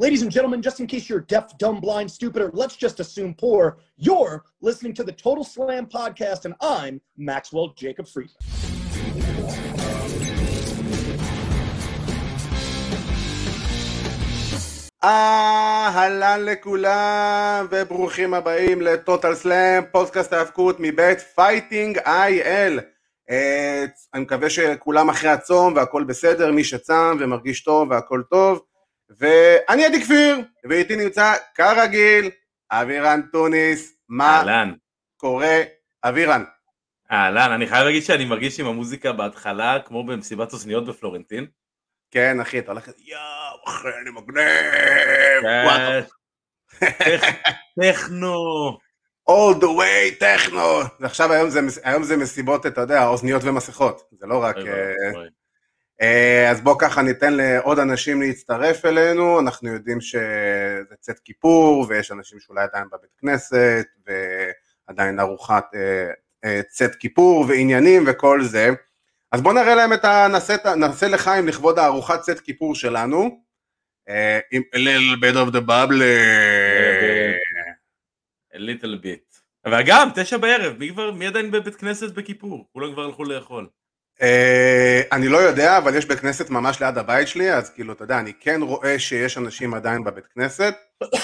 Ladies and gentlemen, just in case you're deaf, dumb, blind, stupid, or let's just assume poor, you're listening to the Total Slam podcast, and I'm Maxwell Jacob Friedman. אהלן לכולם וברוכים הבאים ל Total Slam, פודקאסט ההאבקות מבית Fighting IL. אה, אני מקווה שכולם אחרי הצום והכל בסדר, מי שצם ומרגיש טוב והכל טוב. ואני עדי כפיר, ואיתי נמצא כרגיל אבירן טוניס. מה אהלן. קורה, אבירן? אהלן, אני חייב להגיד שאני מרגיש עם המוזיקה בהתחלה כמו במסיבת אוזניות בפלורנטין. כן אחי, אתה הולך, יואו, אחי, אני מגניב. כן. טכנו. all the way טכנו. ועכשיו היום זה, היום זה מסיבות, אתה יודע, אוזניות ומסכות. זה לא רק... אוי אה, ואבוי. אה, אז בוא ככה ניתן לעוד אנשים להצטרף אלינו, אנחנו יודעים שזה צאת כיפור ויש אנשים שאולי עדיין בבית כנסת ועדיין ארוחת אה, אה, צאת כיפור ועניינים וכל זה. אז בוא נראה להם את ה... נעשה, נעשה לחיים לכבוד הארוחת צאת כיפור שלנו. a little bit of the bubble. A little bit. וגם, תשע בערב, מי כבר, מי עדיין בבית כנסת בכיפור? כולם כבר הלכו לאכול. אה, אני לא יודע, אבל יש בית כנסת ממש ליד הבית שלי, אז כאילו, אתה יודע, אני כן רואה שיש אנשים עדיין בבית כנסת,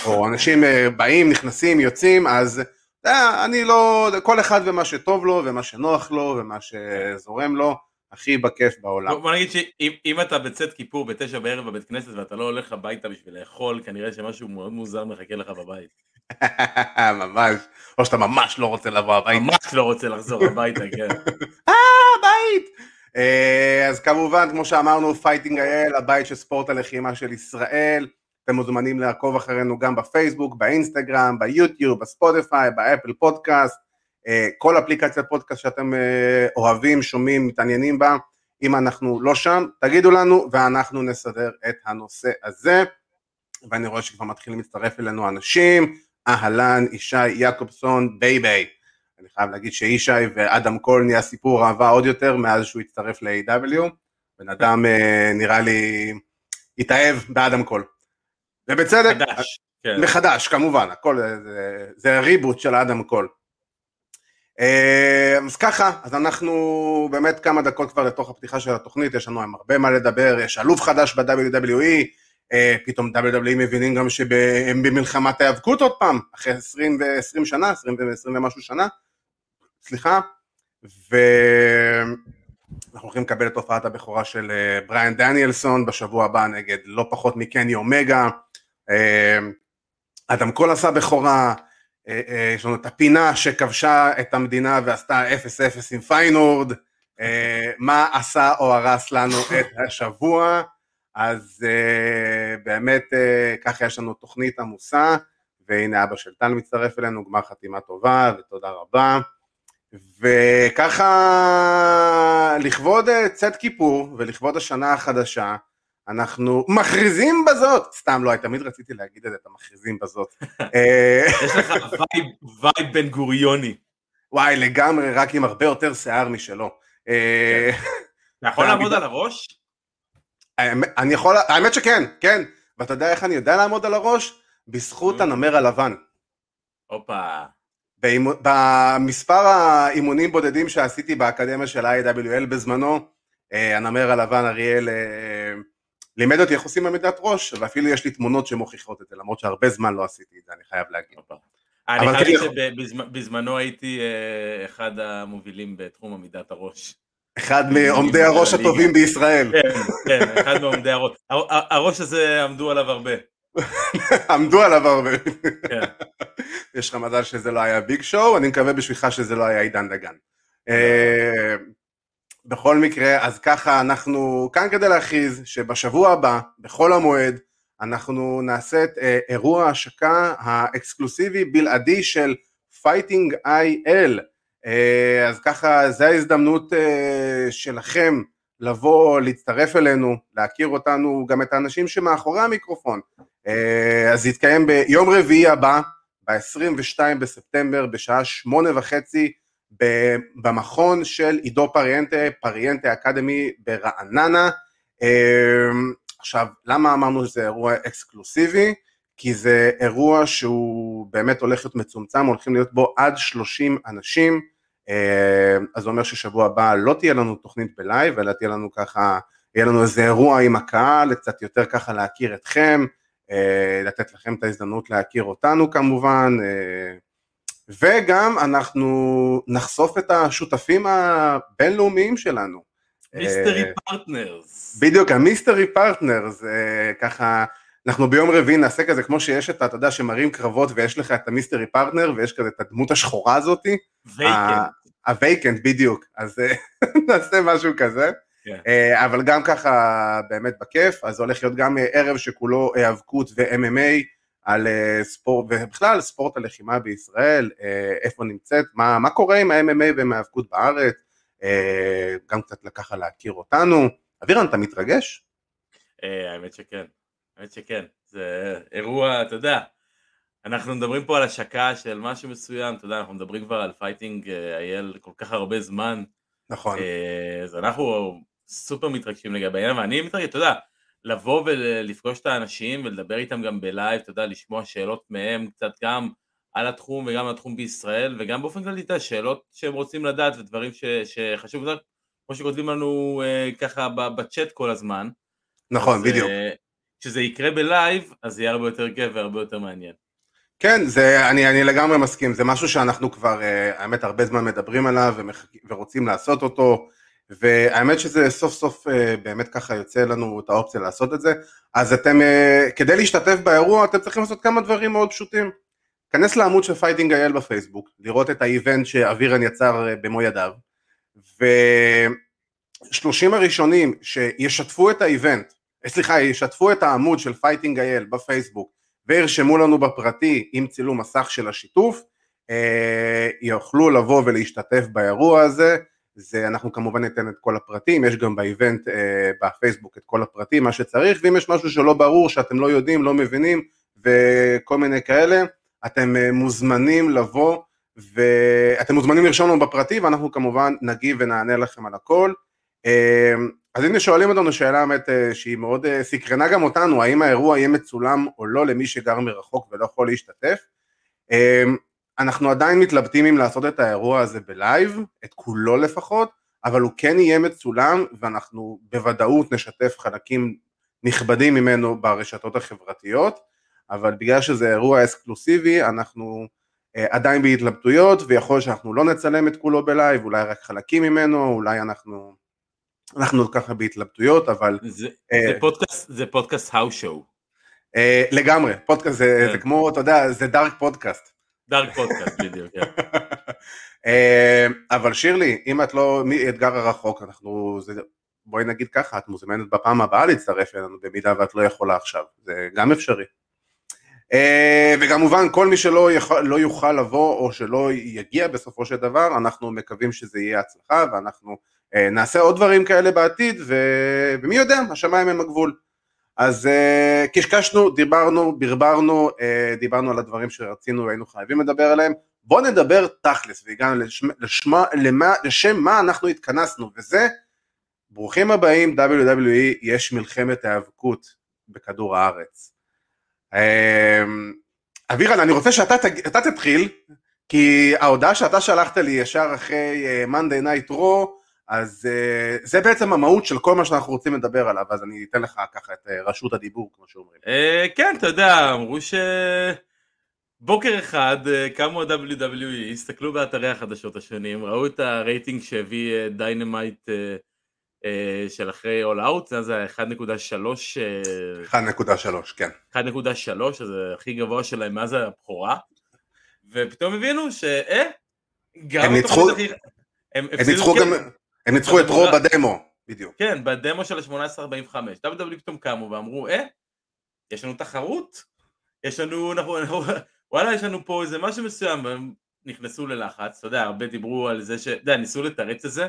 או אנשים אה, באים, נכנסים, יוצאים, אז יודע, אני לא, כל אחד ומה שטוב לו, ומה שנוח לו, ומה שזורם לו, הכי בכיף בעולם. בוא נגיד שאם אם אתה בצאת כיפור בתשע בערב בבית כנסת ואתה לא הולך הביתה בשביל לאכול, כנראה שמשהו מאוד מוזר מחכה לך בבית. ממש, או שאתה ממש לא רוצה לבוא הביתה. ממש לא רוצה לחזור הביתה, כן. אה, בית! אה, אז כמובן, כמו שאמרנו, Fighting IL, הבית של ספורט הלחימה של ישראל. אתם מוזמנים לעקוב אחרינו גם בפייסבוק, באינסטגרם, ביוטיוב, בספוטיפיי, באפל פודקאסט, אה, כל אפליקציית פודקאסט שאתם אה, אוהבים, שומעים, מתעניינים בה. אם אנחנו לא שם, תגידו לנו ואנחנו נסדר את הנושא הזה. ואני רואה שכבר מתחילים להצטרף אלינו אנשים, אהלן, ישי יעקובסון, Bay Bay. אני חייב להגיד שישי ואדם קול נהיה סיפור אהבה עוד יותר מאז שהוא הצטרף ל-AEW. בן אדם אה, נראה לי התאהב באדם קול. ובצדק, חדש. כן. מחדש כמובן, הכל אה, זה, זה reboot של אדם קול. אה, אז ככה, אז אנחנו באמת כמה דקות כבר לתוך הפתיחה של התוכנית, יש לנו הרבה מה לדבר, יש אלוף חדש ב-WWE, פתאום WWE מבינים גם שהם במלחמת ההיאבקות עוד פעם, אחרי 20 ו-20 שנה, 20 ו-20 ומשהו שנה, סליחה, ואנחנו הולכים לקבל את הופעת הבכורה של אה, בריאן דניאלסון בשבוע הבא נגד לא פחות מקני אומגה, אה, אדם קול עשה בכורה, אה, יש לנו את הפינה שכבשה את המדינה ועשתה 0-0 עם פיינורד, מה עשה או הרס לנו את השבוע, אז באמת ככה יש לנו תוכנית עמוסה, והנה אבא של טל מצטרף אלינו, גמר חתימה טובה ותודה רבה. וככה לכבוד אה, צאת כיפור ולכבוד השנה החדשה, אנחנו מכריזים בזאת, סתם לא, תמיד רציתי להגיד את זה, אתה מכריזים בזאת. אה, יש לך vibe, vibe בן גוריוני. וואי, לגמרי, רק עם הרבה יותר שיער משלו. אה, אתה יכול לעמוד על הראש? אני יכול, האמת שכן, כן. ואתה יודע איך אני יודע לעמוד על הראש? בזכות. הנמר הלבן. הופה. במספר האימונים בודדים שעשיתי באקדמיה של ה-IWL בזמנו, אה, הנמר הלבן אריאל אה, לימד אותי איך עושים עמידת ראש, ואפילו יש לי תמונות שמוכיחות את זה, למרות שהרבה זמן לא עשיתי את זה, אני חייב להגיד. אני חייב כן להגיד שבזמנו הייתי אה, אחד המובילים בתחום עמידת הראש. אחד מעומדי הראש הטובים בישראל. כן, כן, אחד מעומדי הראש. הר- הר- הראש הזה עמדו עליו הרבה. עמדו עליו הרבה. כן. יש לך מזל שזה לא היה ביג שואו, אני מקווה בשבילך שזה לא היה עידן דגן. אה, בכל מקרה, אז ככה אנחנו כאן כדי להכריז שבשבוע הבא, בחול המועד, אנחנו נעשה את אה, אירוע ההשקה האקסקלוסיבי בלעדי של Fighting IL. אז ככה, זו ההזדמנות אה, שלכם לבוא, להצטרף אלינו, להכיר אותנו, גם את האנשים שמאחורי המיקרופון. אה, אז יתקיים ביום רביעי הבא, ב-22 בספטמבר, בשעה שמונה וחצי, במכון של עידו פריאנטה, פריאנטה Academy ברעננה. אה, עכשיו, למה אמרנו שזה אירוע אקסקלוסיבי? כי זה אירוע שהוא באמת הולך להיות מצומצם, הולכים להיות בו עד 30 אנשים, אז זה אומר ששבוע הבא לא תהיה לנו תוכנית בלייב, אלא תהיה לנו ככה, יהיה לנו איזה אירוע עם הקהל, קצת יותר ככה להכיר אתכם, אה, לתת לכם את ההזדמנות להכיר אותנו כמובן, אה, וגם אנחנו נחשוף את השותפים הבינלאומיים שלנו. Mystery partners. בדיוק, ה mystery partners, ככה, אנחנו ביום רביעי נעשה כזה כמו שיש את, אתה יודע, שמראים קרבות ויש לך את ה mystery partner ויש כזה את הדמות השחורה הזאתי. Vacant. ה vacant, בדיוק, אז נעשה משהו כזה. כן. אה, אבל גם ככה באמת בכיף, אז הולך להיות גם ערב שכולו היאבקות ו-MMA על אה, ספורט, ובכלל ספורט הלחימה בישראל, אה, איפה נמצאת, מה, מה קורה עם ה-MMA ועם ההיאבקות בארץ, גם קצת ככה להכיר אותנו. אבירן, אתה מתרגש? האמת שכן, האמת שכן, זה אירוע, אתה יודע, אנחנו מדברים פה על השקה של משהו מסוים, אתה יודע, אנחנו מדברים כבר על Fighting IL כל כך הרבה זמן. נכון. אז אנחנו סופר מתרגשים לגבי העניין, ואני מתרגש, אתה יודע, לבוא ולפגוש את האנשים ולדבר איתם גם בלייב, אתה יודע, לשמוע שאלות מהם קצת גם על התחום וגם על התחום בישראל, וגם באופן כללי, אתה יודע, שאלות שהם רוצים לדעת ודברים ש, שחשוב כמו שכותבים לנו אה, ככה בצ'אט כל הזמן. נכון, אז, בדיוק. אה, כשזה יקרה בלייב, אז זה יהיה הרבה יותר כיף והרבה יותר מעניין. כן, זה, אני, אני לגמרי מסכים, זה משהו שאנחנו כבר, אה, האמת, הרבה זמן מדברים עליו ומח... ורוצים לעשות אותו. והאמת שזה סוף סוף אה, באמת ככה יוצא לנו את האופציה לעשות את זה, אז אתם, אה, כדי להשתתף באירוע אתם צריכים לעשות כמה דברים מאוד פשוטים. להיכנס לעמוד של Fighting IL בפייסבוק, לראות את ה event שאבירן יצר במו ידיו, ושלושים הראשונים שישתפו את ה event, סליחה, ישתפו את העמוד של Fighting IL בפייסבוק וירשמו לנו בפרטי עם צילום מסך של השיתוף, יוכלו לבוא ולהשתתף באירוע הזה, זה אנחנו כמובן ניתן את כל הפרטים, יש גם ב event אה, בפייסבוק את כל הפרטים, מה שצריך, ואם יש משהו שלא ברור, שאתם לא יודעים, לא מבינים, וכל מיני כאלה, אתם אה, מוזמנים לבוא, ואתם מוזמנים לרשום לנו בפרטי, ואנחנו כמובן נגיב ונענה לכם על הכל. אז הנה שואלים אותנו שאלה באמת אה, שהיא מאוד אה, סקרנה גם אותנו, האם האירוע יהיה מצולם או לא למי שגר מרחוק ולא יכול להשתתף. אה, אנחנו עדיין מתלבטים אם לעשות את האירוע הזה בלייב, את כולו לפחות, אבל הוא כן יהיה מצולם ואנחנו בוודאות נשתף חלקים נכבדים ממנו ברשתות החברתיות, אבל בגלל שזה אירוע אקסקלוסיבי אנחנו אה, עדיין בהתלבטויות ויכול שאנחנו לא נצלם את כולו בלייב, אולי רק חלקים ממנו, אולי אנחנו, אנחנו ככה בהתלבטויות, אבל... זה, אה, זה פודקאסט, זה פודקאסט האו שואו. אה, לגמרי, פודקאסט זה, זה כן. כמו, אתה יודע, זה dark podcast. dark podcast, בדיוק, כן. אה, אבל שירלי, אם את לא מאתגר הרחוק, אנחנו, זה, בואי נגיד ככה, את מוזמנת בפעם הבאה להצטרף אלינו במידה ואת לא יכולה עכשיו, זה גם אפשרי. אה, וכמובן כל מי שלא יכול, לא יוכל לבוא או שלא יגיע בסופו של דבר, אנחנו מקווים שזה יהיה הצלחה ואנחנו נעשה עוד דברים כאלה בעתיד ו... ומי יודע, השמיים הם הגבול. אז uh, קשקשנו, דיברנו, ברברנו, uh, דיברנו על הדברים שרצינו והיינו חייבים לדבר עליהם, בואו נדבר תכלס והגענו לשם, לשמה, למה, לשם מה אנחנו התכנסנו וזה, ברוכים הבאים WWE, יש מלחמת היאבקות בכדור הארץ. אה, אבירן, אני רוצה שאתה תתחיל, כי ההודעה שאתה שלחת לי ישר אחרי אה, Monday Night Raw, אז אה, זה בעצם המהות של כל מה שאנחנו רוצים לדבר עליו, אז אני אתן לך ככה את אה, רשות הדיבור, כמו שאומרים. אה, כן, אתה יודע, אמרו שבוקר אחד קמו ה-WWE, הסתכלו באתרי החדשות השונים, ראו את הרייטינג שהביא Dynamite של אחרי All Out, זה היה 1.3. 1.3, כן. 1.3, זה הכי גבוה שלהם מאז הבכורה, ופתאום הבינו ש... אה, גם... הם ניצחו... הם, הם ניצחו גם... הם ניצחו את רו בדמו, בדיוק. כן, בדמו של ה-1845. WWE פתאום קמו ואמרו, אה, יש לנו תחרות? יש לנו, אנחנו, וואלה, יש לנו פה איזה משהו מסוים, והם נכנסו ללחץ, אתה יודע, הרבה דיברו על זה ש... אתה יודע, ניסו לתרץ את זה,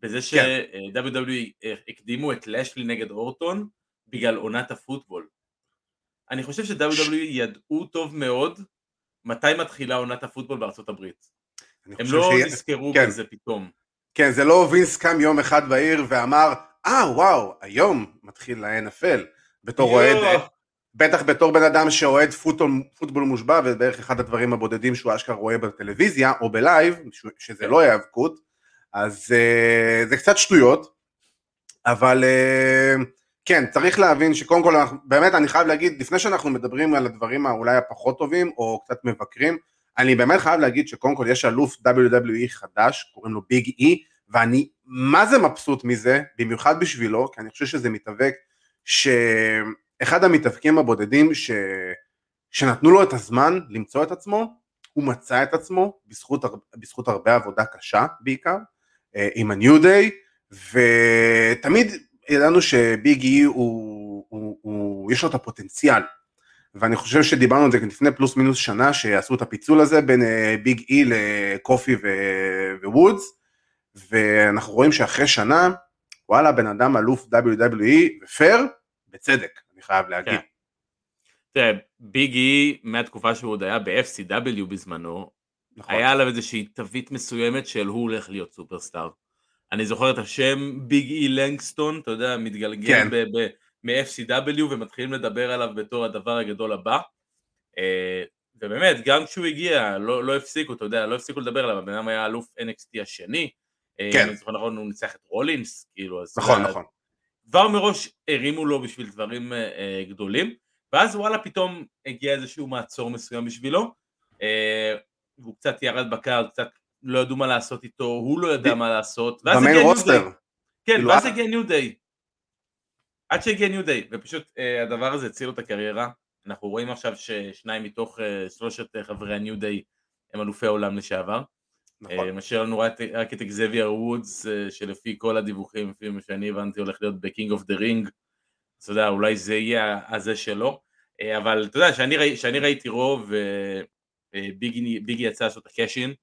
בזה ש-WWE כן. אה, הקדימו את לשלי נגד אורטון בגלל עונת הפוטבול. אני חושב ש-WWE ידעו טוב מאוד מתי מתחילה עונת הפוטבול בארצות הברית. הם לא נזכרו כן. בזה פתאום. כן, זה לא וינס קם יום אחד בהיר ואמר, אה, אה, וואו, היום מתחיל ה-NFL. בתור אוהד, בטח בתור בן אדם שאוהד פוטבול, פוטבול מושבע, ובערך אחד הדברים הבודדים שהוא אשכרה רואה בטלוויזיה, או בלייב, שזה לא היאבקות, אז uh, זה קצת שטויות, אבל uh, כן, צריך להבין שקודם כל, אנחנו, באמת אני חייב להגיד, לפני שאנחנו מדברים על הדברים האולי הפחות טובים, או קצת מבקרים, אני באמת חייב להגיד שקודם כל יש אלוף WWE חדש, קוראים לו ביג אי, ואני מה זה מבסוט מזה, במיוחד בשבילו, כי אני חושב שזה מתאבק שאחד המתאבקים הבודדים ש... שנתנו לו את הזמן למצוא את עצמו, הוא מצא את עצמו בזכות, בזכות הרבה עבודה קשה בעיקר, אה, עם ה-New Day, ותמיד ידענו שביג אי הוא, הוא, הוא, הוא, יש לו את הפוטנציאל, ואני חושב שדיברנו על זה לפני פלוס מינוס שנה, שעשו את הפיצול הזה בין אה, ביג אי לקופי ווודס, ואנחנו רואים שאחרי שנה, וואלה, בן אדם אלוף WWE, ופייר, בצדק, אני חייב להגיד. כן. תראה, ביג אי, מהתקופה שהוא עוד היה ב-FCW בזמנו, נכון. היה עליו איזושהי תווית מסוימת של הוא הולך להיות סופרסטאר. אני זוכר את השם ביג אי לנגסטון, אתה יודע, מתגלגל כן. מ-FCW ומתחילים לדבר עליו בתור הדבר הגדול הבא. אה, ובאמת, גם כשהוא הגיע, לא, לא הפסיקו, אתה יודע, לא הפסיקו לדבר עליו, הבן אדם היה אלוף NXT השני, אה, כן. אני זוכר נכון, הוא ניצח את רולינס, כאילו, אז... נכון, נכון. כבר מראש הרימו לו בשביל דברים אה, גדולים, ואז וואלה פתאום הגיע איזשהו מעצור מסוים בשבילו, אה, והוא קצת ירד בקר, קצת לא ידעו מה לעשות איתו, הוא לא ידע מה לעשות, ואז הגיע ניו דיי. כן, כאילו ואז הגיע ניו דיי. עד שהגיע ניו דיי, ופשוט אה, הדבר הזה הציל לו את הקריירה. אנחנו רואים עכשיו ששניים מתוך אה, שלושת אה, חברי הניו דיי הם אלופי העולם לשעבר. נכון. אה, משאיר לנו רק, את אקזביאר וודס, אה, שלפי כל הדיווחים, לפי מה שאני הבנתי, הולך להיות ב King of the Ring. אתה יודע, אולי זה יהיה הזה שלו. אה, אבל אתה יודע, כשאני ראיתי Raw, ביג אי יצא לעשות את ה cash-in,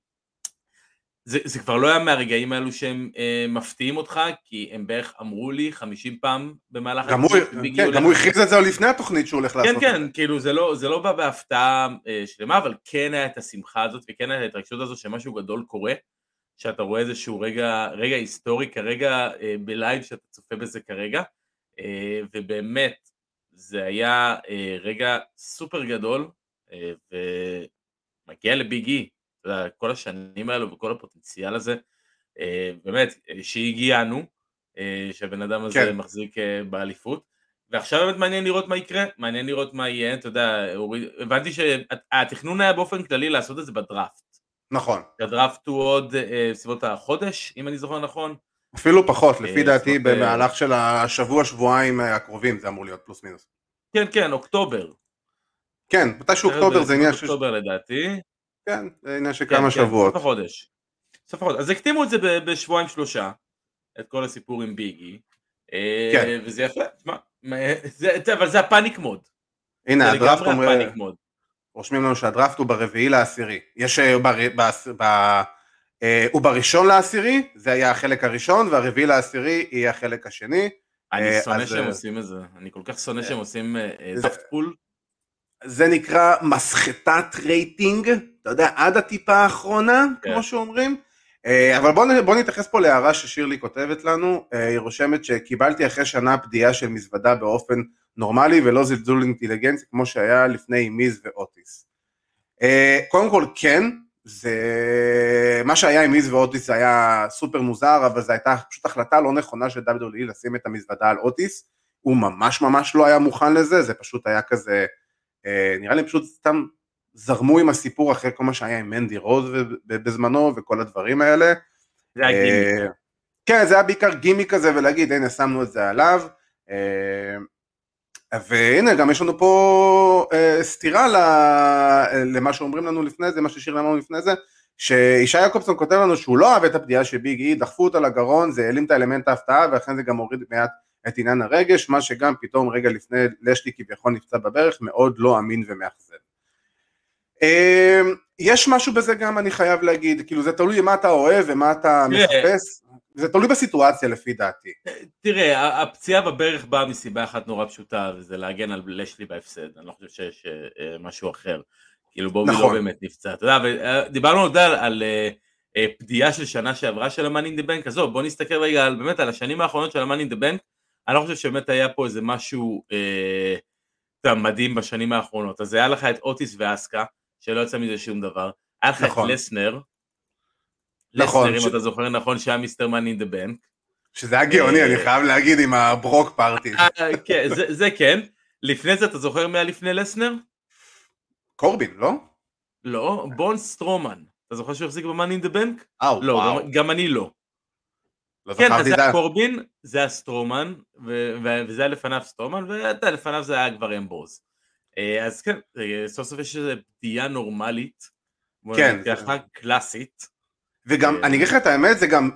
זה, זה כבר לא היה מהרגעים האלו שהם אה, מפתיעים אותך, כי הם בערך אמרו לי 50 פעם במהלך... גם הוא, כן, גם הוא הכריז את זה לפני התוכנית שהוא הולך כן, לעשות כן, כן, כאילו זה לא, זה לא בא בהפתעה אה, שלמה, אבל כן היה את השמחה הזאת, וכן היה את ההתרגשות הזו שמשהו גדול קורה, שאתה רואה איזשהו רגע, רגע היסטורי כרגע אה, בלייב, שאתה צופה בזה כרגע, אה, ובאמת, זה היה אה, רגע סופר גדול, אה, ומגיע לביג אי, יודע, כל השנים האלו וכל הפוטנציאל הזה, אה, באמת, שהגיענו, אה, שהבן אדם הזה כן. מחזיק אה, באליפות, ועכשיו באמת מעניין לראות מה יקרה, מעניין לראות מה יהיה, אתה יודע, הבנתי שהתכנון היה באופן כללי לעשות את זה בדראפט. נכון. הדראפט הוא עוד בסביבות החודש, אם אני זוכר נכון. אפילו פחות, לפי דעתי במהלך של השבוע, שבועיים הקרובים זה אמור להיות פלוס מינוס. כן, כן, אוקטובר. כן, מתישהו אוקטובר זה עניין של... אוקטובר לדעתי. כן, זה עניין של כן, כמה כן, שבועות. סוף החודש. סוף החודש. אז הקטימו את זה בשבועיים שלושה, את כל הסיפור עם ביגי. אה, כן. וזה יפה, תשמע, אבל זה הפאניק מוד. הנה, הדראפט אומר... רושמים לנו שהדראפט הוא ברביעי לעשירי. יש... אה, אה, הוא בראשון לעשירי, זה היה החלק הראשון, והרביעי לעשירי יהיה החלק השני. אני שונא שהם עושים את זה, אני כל כך שונא שהם עושים דראפט כפול. זה נקרא מסחטת רייטינג, אתה יודע, עד הטיפה האחרונה, כן. כמו שאומרים. אה, אבל בואו בוא נתייחס פה להערה ששירלי כותבת לנו, אה, היא רושמת שקיבלתי אחרי שנה פדייה של מזוודה באופן נורמלי ולא זלזול אינטליגנצי כמו שהיה לפני מיז ואוטיס. אה, קודם כל כן, זה... מה שהיה עם מיז ואוטיס היה סופר מוזר, אבל זו הייתה פשוט החלטה לא נכונה של WWE לשים את המזוודה על אוטיס, הוא ממש ממש לא היה מוכן לזה, זה פשוט היה כזה, נראה לי פשוט סתם זרמו עם הסיפור אחרי כל מה שהיה עם מנדי רוז בזמנו וכל הדברים האלה. זה היה גימיק. אה, כן, זה היה בעיקר גימיק כזה ולהגיד הנה שמנו את זה עליו. אה, והנה גם יש לנו פה אה, סתירה למה שאומרים לנו לפני זה, מה ששיר אמרנו לפני זה, שישי יעקובסון כותב לנו שהוא לא אהב את הפגיעה של ביג אי, דחפו אותה לגרון, זה העלים את האלמנט ההפתעה ואכן זה גם הוריד מעט את עניין הרגש, מה שגם פתאום רגע לפני לשלי כביכול נפצע בברך, מאוד לא אמין ומאכזב. אמ, יש משהו בזה גם אני חייב להגיד, כאילו זה תלוי מה אתה אוהב ומה אתה מחפש, זה תלוי בסיטואציה לפי דעתי. תראה, הפציעה בברך באה מסיבה אחת נורא פשוטה, וזה להגן על לשלי בהפסד, אני לא חושב שיש אה, משהו אחר. כאילו בובי לא נכון. לא באמת נפצע, אתה יודע, אה, דיברנו עוד על, על פדיעה של שנה שעברה של in the Bank, עזוב, בוא נסתכל רגע על, באמת על השנים האחרונות של in the Bank, אני לא חושב שבאמת היה פה איזה משהו אה, מדהים בשנים האחרונות. אז היה לך את אוטיס ואסקה, שלא יצא מזה שום דבר. היה לך נכון. את לסנר. נכון, לסנר, ש- אם אתה זוכר נכון, שהיה Mr. Money in the Bank. שזה היה גאוני, אה, אני חייב להגיד, עם ה Brock Party. כן, זה- זה כן. לפני זה, אתה זוכר מי היה לפני לסנר? קורבין, לא? לא, בראון סטרומן. אתה זוכר שהוא החזיק ב Money in the Bank? אה, לא, וואו. גם- גם אני לא. לא כן, אז זה היה. קורבין, זה היה סטרומן, ו- ו- וזה היה לפניו סטרומן, ואתה לפניו זה היה כבר אמברוז. אה, אז כן, אה, סוף סוף יש איזו פתיעה נורמלית, כן, ככה, קלאסית. וגם, אה, אני אגיד לך את האמת, זה גם,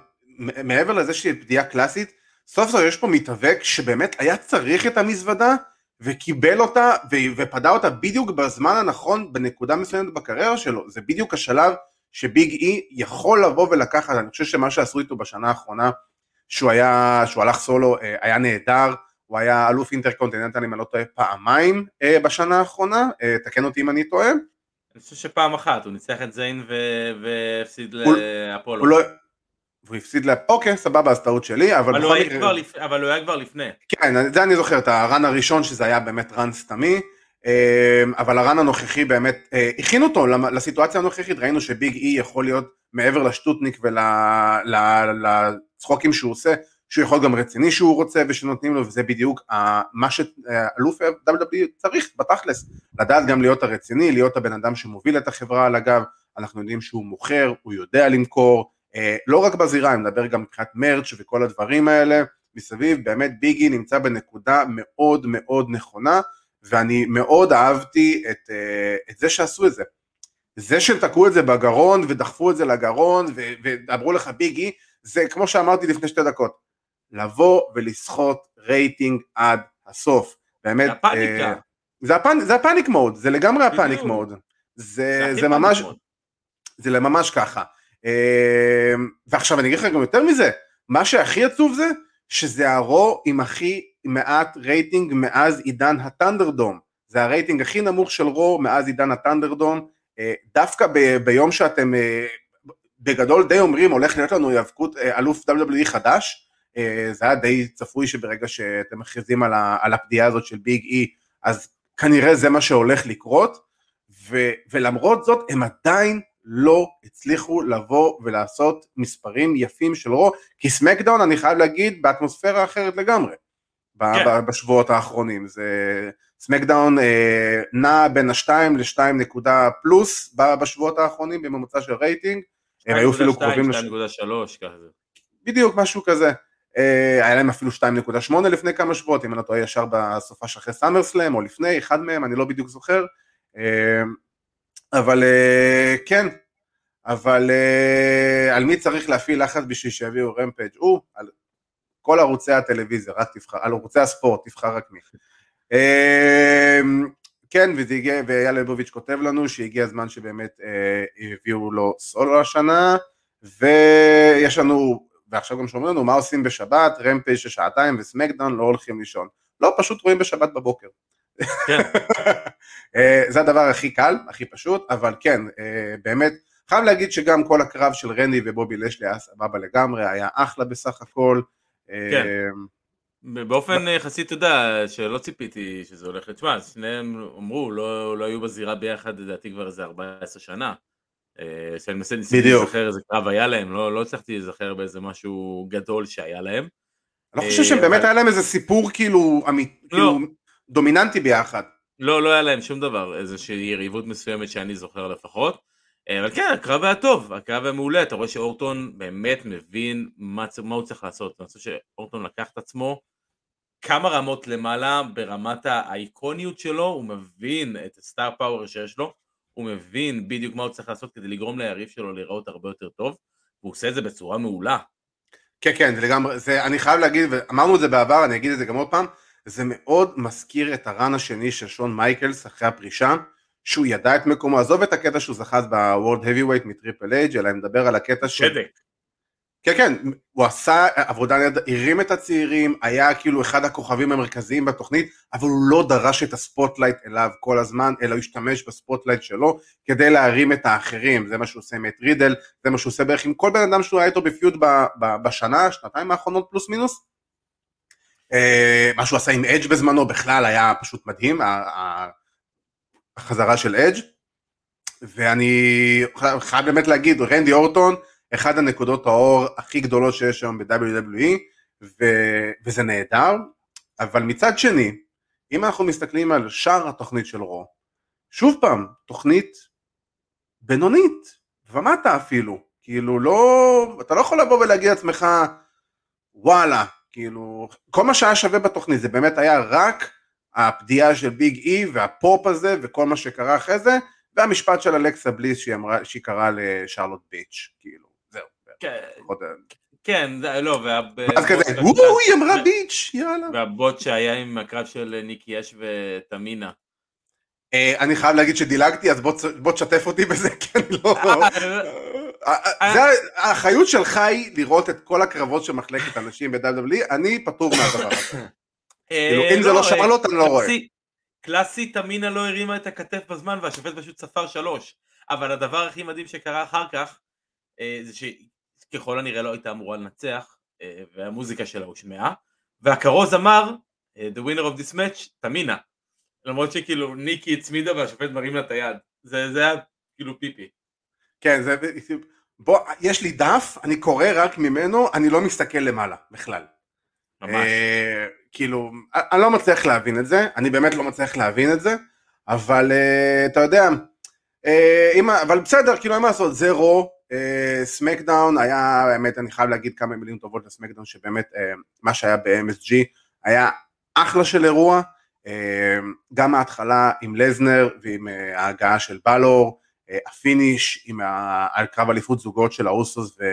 מעבר לזה שהיא פדיעה קלאסית, סוף סוף יש פה מתאבק שבאמת היה צריך את המזוודה, וקיבל אותה, ופדה אותה בדיוק בזמן הנכון, בנקודה מסוימת בקריירה שלו. זה בדיוק השלב שביג אי יכול לבוא ולקחת, אני חושב שמה שעשו איתו בשנה האחרונה, שהוא היה, שהוא הלך סולו, היה נהדר, הוא היה אלוף אינטרקונטיננטל, אם אני לא טועה, פעמיים אה, בשנה האחרונה, אה, תקן אותי אם אני טועה. אני חושב שפעם אחת הוא ניצח את זיין ו- והפסיד הוא- לאפולו. הוא לא... והוא הפסיד ל... אוקיי, סבבה, אז טעות שלי, אבל אבל הוא היה. כבר לפ- אבל הוא היה כבר לפני. כן, זה אני זוכר, את הרן הראשון שזה היה באמת רן סתמי, אה, אבל הרן הנוכחי באמת, אה, הכין אותו לסיטואציה הנוכחית, ראינו שביג אי יכול להיות מעבר לשטוטניק ולצחוקים שהוא עושה, שהוא יכול גם רציני שהוא רוצה ושנותנים לו, וזה בדיוק ה- מה שאלוף WWE צריך בתכלס, לדעת גם להיות הרציני, להיות הבן אדם שמוביל את החברה על הגב, אנחנו יודעים שהוא מוכר, הוא יודע למכור, אה, לא רק בזירה, אני מדבר גם מבחינת מרץ' וכל הדברים האלה, מסביב, באמת ביגי נמצא בנקודה מאוד מאוד נכונה, ואני מאוד אהבתי את, אה, את זה שעשו את זה. זה שהם תקעו את זה בגרון ודחפו את זה לגרון ואמרו לך ביג אי, זה כמו שאמרתי לפני שתי דקות, לבוא ולסחוט רייטינג עד הסוף. באמת, הפאניקה. אה, זה, הפנ... זה ה panic mode, זה לגמרי ה panic. mode. זה, זה ממש. זה ממש ככה. אה, ועכשיו אני אגיד לך גם יותר מזה, מה שהכי עצוב זה, שזה ה Raw עם הכי מעט רייטינג מאז עידן ה ThunderDome. זה הרייטינג הכי נמוך של Raw מאז עידן ה ThunderDome. אה, דווקא ב- ביום שאתם בגדול די אומרים הולך להיות לנו היאבקות אלוף WWE חדש, זה היה די צפוי שברגע שאתם מכריזים על, ה- על הפדיעה הזאת של ביג אי, אז כנראה זה מה שהולך לקרות, ו, ולמרות זאת הם עדיין לא הצליחו לבוא ולעשות מספרים יפים של רו, כי סמקדאון אני חייב להגיד באטמוספירה אחרת לגמרי, כן. בשבועות האחרונים, זה SmackDown אה, נע בין השתיים לשתיים נקודה פלוס בשבועות האחרונים בממוצע של רייטינג, הם היו אפילו 2.2, קרובים לש... 2.3 כזה. בדיוק משהו כזה. אה, היה להם אפילו 2.8 לפני כמה שבועות, אם אני לא טועה ישר בסופה של אחרי SummerSlam או לפני, אחד מהם, אני לא בדיוק זוכר. אה, אבל אה, כן, אבל על מי צריך להפעיל לחץ בשביל שיביאו Rampage? הוא, על כל ערוצי הטלוויזיה, רק תבחר, על ערוצי הספורט, תבחר רק מי. כן, וזה הגיע, ואייל ליבוביץ' כותב לנו שהגיע הזמן שבאמת הביאו לו סולו השנה, ויש לנו, ועכשיו גם שומעים לנו, מה עושים בשבת, רמפייג' של שעתיים וסמקדאון לא הולכים לישון. לא, פשוט רואים בשבת בבוקר. כן. אה, זה הדבר הכי קל, הכי פשוט, אבל כן, אה, באמת, חייב להגיד שגם כל הקרב של רנדי ובובי לשלי היה סבבה לגמרי, היה אחלה בסך הכל. אה, כן. באופן יחסית, אתה יודע, שלא ציפיתי שזה הולך לתשמע, שניהם אמרו, לא, לא היו בזירה ביחד, לדעתי כבר איזה 14 שנה. אה, שאני מנסה. להיזכר איזה קרב היה להם, לא, לא הצלחתי להיזכר באיזה משהו גדול שהיה להם. אני לא חושב שהם אה, היה להם איזה סיפור כאילו, לא. כאילו דומיננטי ביחד. לא, לא היה להם שום דבר, איזושהי יריבות מסוימת שאני זוכר לפחות. אה, אבל כן, הקרב היה טוב, הקרב היה מעולה, אתה רואה שאורטון באמת מבין מה, מה הוא צריך לעשות. אני חושב שאורטון לקח את עצמו כמה רמות למעלה ברמת האיקוניות שלו, הוא מבין את ה star power שיש לו, הוא מבין בדיוק מה הוא צריך לעשות כדי לגרום ליריב שלו להיראות הרבה יותר טוב, והוא עושה את זה בצורה מעולה. כן, כן, זה לגמרי, זה, אני חייב להגיד, ואמרנו את זה בעבר, אני אגיד את זה גם עוד פעם, זה מאוד מזכיר את ה run השני של שון מייקלס אחרי הפרישה, שהוא ידע את מקומו, עזוב את הקטע שהוא זכה ב World Heavyweight מטריפל אייץ', אלא אני מדבר על הקטע של... צדק. כן, כן, הוא עשה עבודה נהדרת, הרים את הצעירים, היה כאילו אחד הכוכבים המרכזיים בתוכנית, אבל הוא לא דרש את ה spotlight אליו כל הזמן, אלא הוא השתמש ב spotlight שלו כדי להרים את האחרים, זה מה שהוא עושה עם את רידל, זה מה שהוא עושה בערך עם כל בן אדם שהוא היה איתו ב feud בשנה, שנתיים האחרונות פלוס מינוס. אה, מה שהוא עשה עם אדג' בזמנו בכלל היה פשוט מדהים, החזרה של אדג'. ואני חייב באמת להגיד, רנדי אורטון, אחד הנקודות האור הכי גדולות שיש היום ב-WWE, ו- וזה נהדר, אבל מצד שני, אם אנחנו מסתכלים על שאר התוכנית של רו, שוב פעם, תוכנית בינונית, ומטה אפילו, כאילו לא, אתה לא יכול לבוא ולהגיד לעצמך, וואלה, כאילו, כל מה שהיה שווה בתוכנית זה באמת היה רק הפדיעה של ביג אי והפופ הזה וכל מה שקרה אחרי זה, והמשפט של אלכסה בליס שהיא, אמרה, שהיא קראה לשרלוט ביץ', כאילו. כן, פחות- כן, לא, וה... אז כזה, והבוט- וואו, היא אמרה ביץ', יאללה. והבוט שהיה עם הקרב של ניקי אש ותמינה. אה, אני חייב להגיד שדילגתי, אז בוא תש- בוא תשתף אותי בזה, כי אני לא... אה, אה, זה האחריות שלך היא לראות את כל הקרבות של מחלקת הנשים ב-WWE, אני פטור מהדבר הזה. כאילו, אם זה לא שרלוט, אני לא רואה. קלאסי- תמינה לא הרימה את הכתף בזמן והשופט פשוט ספר שלוש. אבל הדבר הכי מדהים שקרה אחר כך, אה, זה שככל הנראה לא הייתה אמורה לנצח, אה, והמוזיקה שלה הושמעה, והכרוז אמר, אה, The winner of this match, תמינה. למרות שכאילו ניקי הצמידה והשופט מרים לה את היד. זה זה היה כאילו פיפי. כן, זה... בוא, יש לי דף, אני קורא רק ממנו, אני לא מסתכל למעלה, בכלל. ממש. אה, כאילו, אני לא מצליח להבין את זה, אני באמת לא מצליח להבין את זה, אבל אה, אתה יודע, אה, אם, אבל בסדר, כאילו אין מה לעשות, זה רו, סמקדאון היה, האמת, אני חייב להגיד כמה מילים טובות לסמקדאון, שבאמת אה, מה שהיה ב-MSG היה אחלה של אירוע, אה, גם ההתחלה עם לזנר ועם אה, ההגעה של בלור, אה, ה finish עם ה- על קרב אליפות זוגות של האוסוס ו...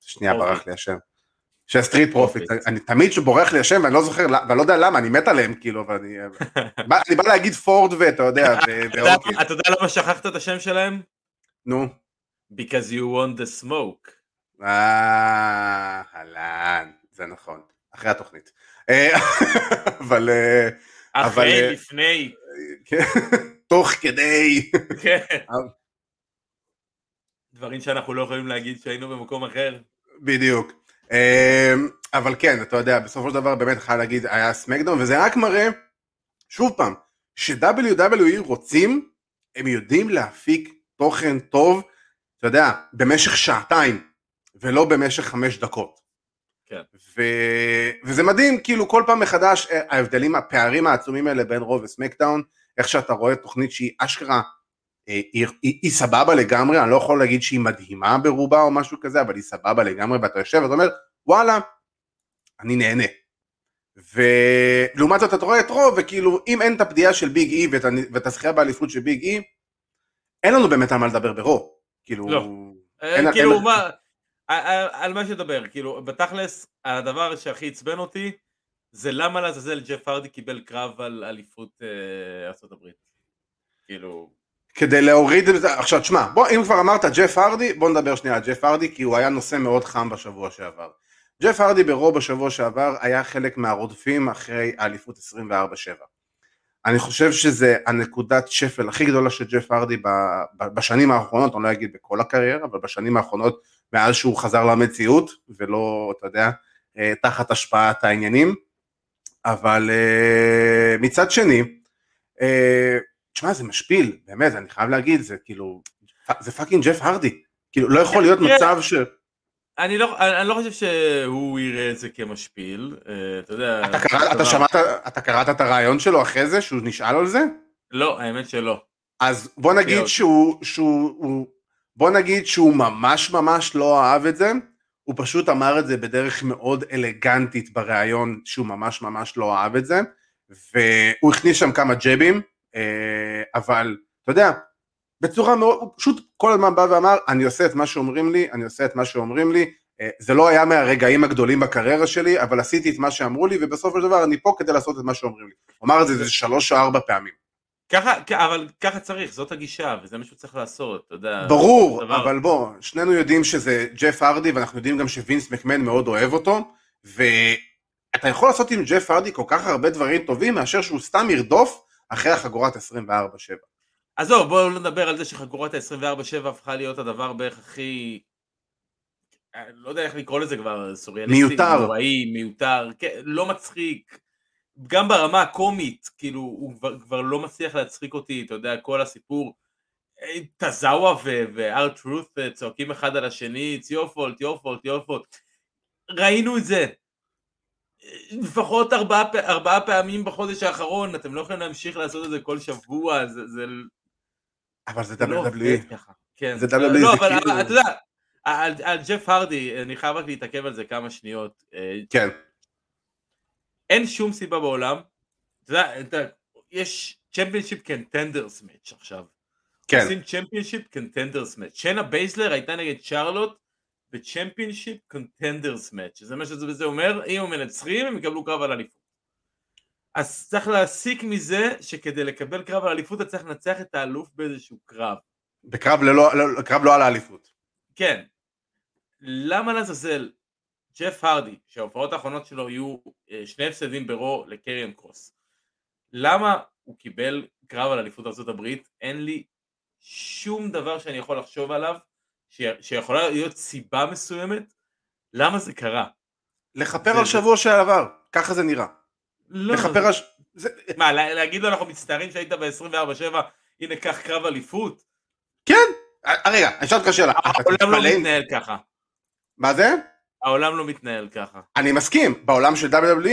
שנייה. ברח לי השם. של Street Profit. אני תמיד שבורח לי השם ואני לא זוכר, ואני לא יודע למה, אני מת עליהם כאילו, אבל אני... בא- להגיד פורד ואתה יודע- ואוקיי, אתה יודע למה שכחת את השם שלהם? נו. Because you want the smoke. אה, אהלן, זה נכון, אחרי התוכנית. אה, אבל... אה, אבל, אחרי, אה, לפני, כן, תוך כדי... כן. אבל- דברים שאנחנו לא יכולים להגיד שהיינו במקום אחר. בדיוק. אבל כן, אתה יודע, בסופו של דבר באמת חייב להגיד, היה סמקדאון, וזה רק מראה, שוב פעם, ש-WWE רוצים, הם יודעים להפיק תוכן טוב, אתה יודע, במשך שעתיים, ולא במשך חמש דקות. כן. ו... וזה מדהים, כאילו כל פעם מחדש, אה, ההבדלים, הפערים העצומים האלה בין רוב וסמקדאון, איך שאתה רואה תוכנית שהיא אשכרה, אה, היא, היא, היא סבבה לגמרי, אני לא יכול להגיד שהיא מדהימה ברובה או משהו כזה, אבל היא סבבה לגמרי, ואתה יושב ואתה אומר, וואלה, אני נהנה. ולעומת זאת אתה רואה את רוב, וכאילו אם אין את הפדיעה של ביג אי ואת, הנ- ואת הזכייה באליפות של ביג אי, אין לנו באמת על מה לדבר ברו. כאילו, לא. אין- אה, כאילו אין- מה, על- על- מה שתדבר, כאילו בתכלס הדבר שהכי עצבן אותי זה למה לעזאזל ג'ף הרדי קיבל קרב על אליפות אה, ארה"ב. כאילו, כדי להוריד את זה, עכשיו תשמע, בוא, אם כבר אמרת ג'ף הרדי, בוא נדבר שנייה על ג'ף הרדי, כי הוא היה נושא מאוד חם בשבוע שעבר. ג'ף הרדי ברוב בשבוע שעבר היה חלק מהרודפים אחרי האליפות 24-7. אני חושב שזה הנקודת שפל הכי גדולה של ג'ף הרדי ב- בשנים האחרונות, אני לא אגיד בכל הקריירה, אבל בשנים האחרונות, מאז שהוא חזר למציאות, ולא, אתה יודע, אה, תחת השפעת העניינים. אבל אה, מצד שני, אה, תשמע, זה משפיל, באמת, אני חייב להגיד, זה כאילו, זה fucking ג'ף הרדי. כאילו, לא יכול להיות תראה, מצב ש... אני לא, אני, אני לא חושב שהוא יראה את זה כמשפיל, אה, אתה יודע, אתה קראת- אתה דבר- שמעת, אתה קראת את הרעיון שלו אחרי זה, שהוא נשאל על זה? לא, האמת שלא. אז בוא נגיד מאוד. שהוא, שהוא, הוא- בוא נגיד שהוא ממש ממש לא אהב את זה, הוא פשוט אמר את זה בדרך מאוד אלגנטית בריאיון שהוא ממש ממש לא אהב את זה, והוא הכניס שם כמה ג'בים, אה, אבל אתה יודע, בצורה מאוד, הוא פשוט כל הזמן בא ואמר, אני עושה את מה שאומרים לי, אני עושה את מה שאומרים לי, אה, זה לא היה מהרגעים הגדולים בקריירה שלי, אבל עשיתי את מה שאמרו לי, ובסופו של דבר אני פה כדי לעשות את מה שאומרים לי. הוא אמר את זה איזה שלוש או ארבע פעמים. ככה, אבל ככה צריך, זאת הגישה, וזה מה שהוא צריך לעשות, אתה יודע. ברור, דבר- אבל בוא, שנינו יודעים שזה ג'ף הרדי, ואנחנו יודעים גם שווינס מקמן מאוד אוהב אותו, ואתה יכול לעשות עם ג'ף הרדי כל כך הרבה דברים טובים, מאשר שהוא סתם ירדוף אחרי החגורת 24-7. עזוב, בואו לא נדבר על זה שחגורת ה-24-7 הפכה להיות הדבר בערך הכי... לא יודע איך לקרוא לזה כבר, סוריאליסטי, מיותר. נוראי, מיותר, כן, לא מצחיק, גם ברמה הקומית, כאילו, הוא כבר, כבר לא מצליח להצחיק אותי, אתה יודע, כל הסיפור, אה, טזאווה ו-R Truth אה, צועקים אחד על השני, it's your fault, your fault, your fault, ראינו את זה, לפחות ארבעה, ארבעה פעמים בחודש האחרון, אתם לא יכולים להמשיך לעשות את זה כל שבוע, זה, זה, אבל זה לא WWE. כן. זה WWE, לא, זה אבל כאילו- אתה יודע, על, ג'ף הרדי, אני חייב רק להתעכב על זה כמה שניות. אה, כן, אין שום סיבה בעולם, אתה יודע, יש championship contenders match עכשיו. כן. עושים championship contenders match. שיינה בייזלר הייתה נגד צ'רלוט ב championship contenders match. זה מה שזה אומר, אם הם מנצחים הם יקבלו קרב על אליפות. אז צריך להסיק מזה שכדי לקבל קרב על אליפות אתה צריך לנצח את האלוף באיזשהו קרב. בקרב ללא- לא- קרב לא על האליפות. כן. למה לעזאזל ג'ף הרדי, שההופעות האחרונות שלו יהיו אה, שני הפסדים ברו לקריאן קרוס, למה הוא קיבל קרב על אליפות הברית? אין לי שום דבר שאני יכול לחשוב עליו ש... שיכולה להיות סיבה מסוימת למה זה קרה. לכפר על שבוע שעבר, ככה זה נראה. לא, לכפר זה... על... ש- זה- מה, לה- להגיד לו אנחנו מצטערים שהיית ב-24-7, הנה קח קרב אליפות? כן. אה, רגע, אני אשאל אותך שאלה. העולם לא מתנהל ככה. מה זה? העולם לא מתנהל ככה. אני מסכים, בעולם של WWE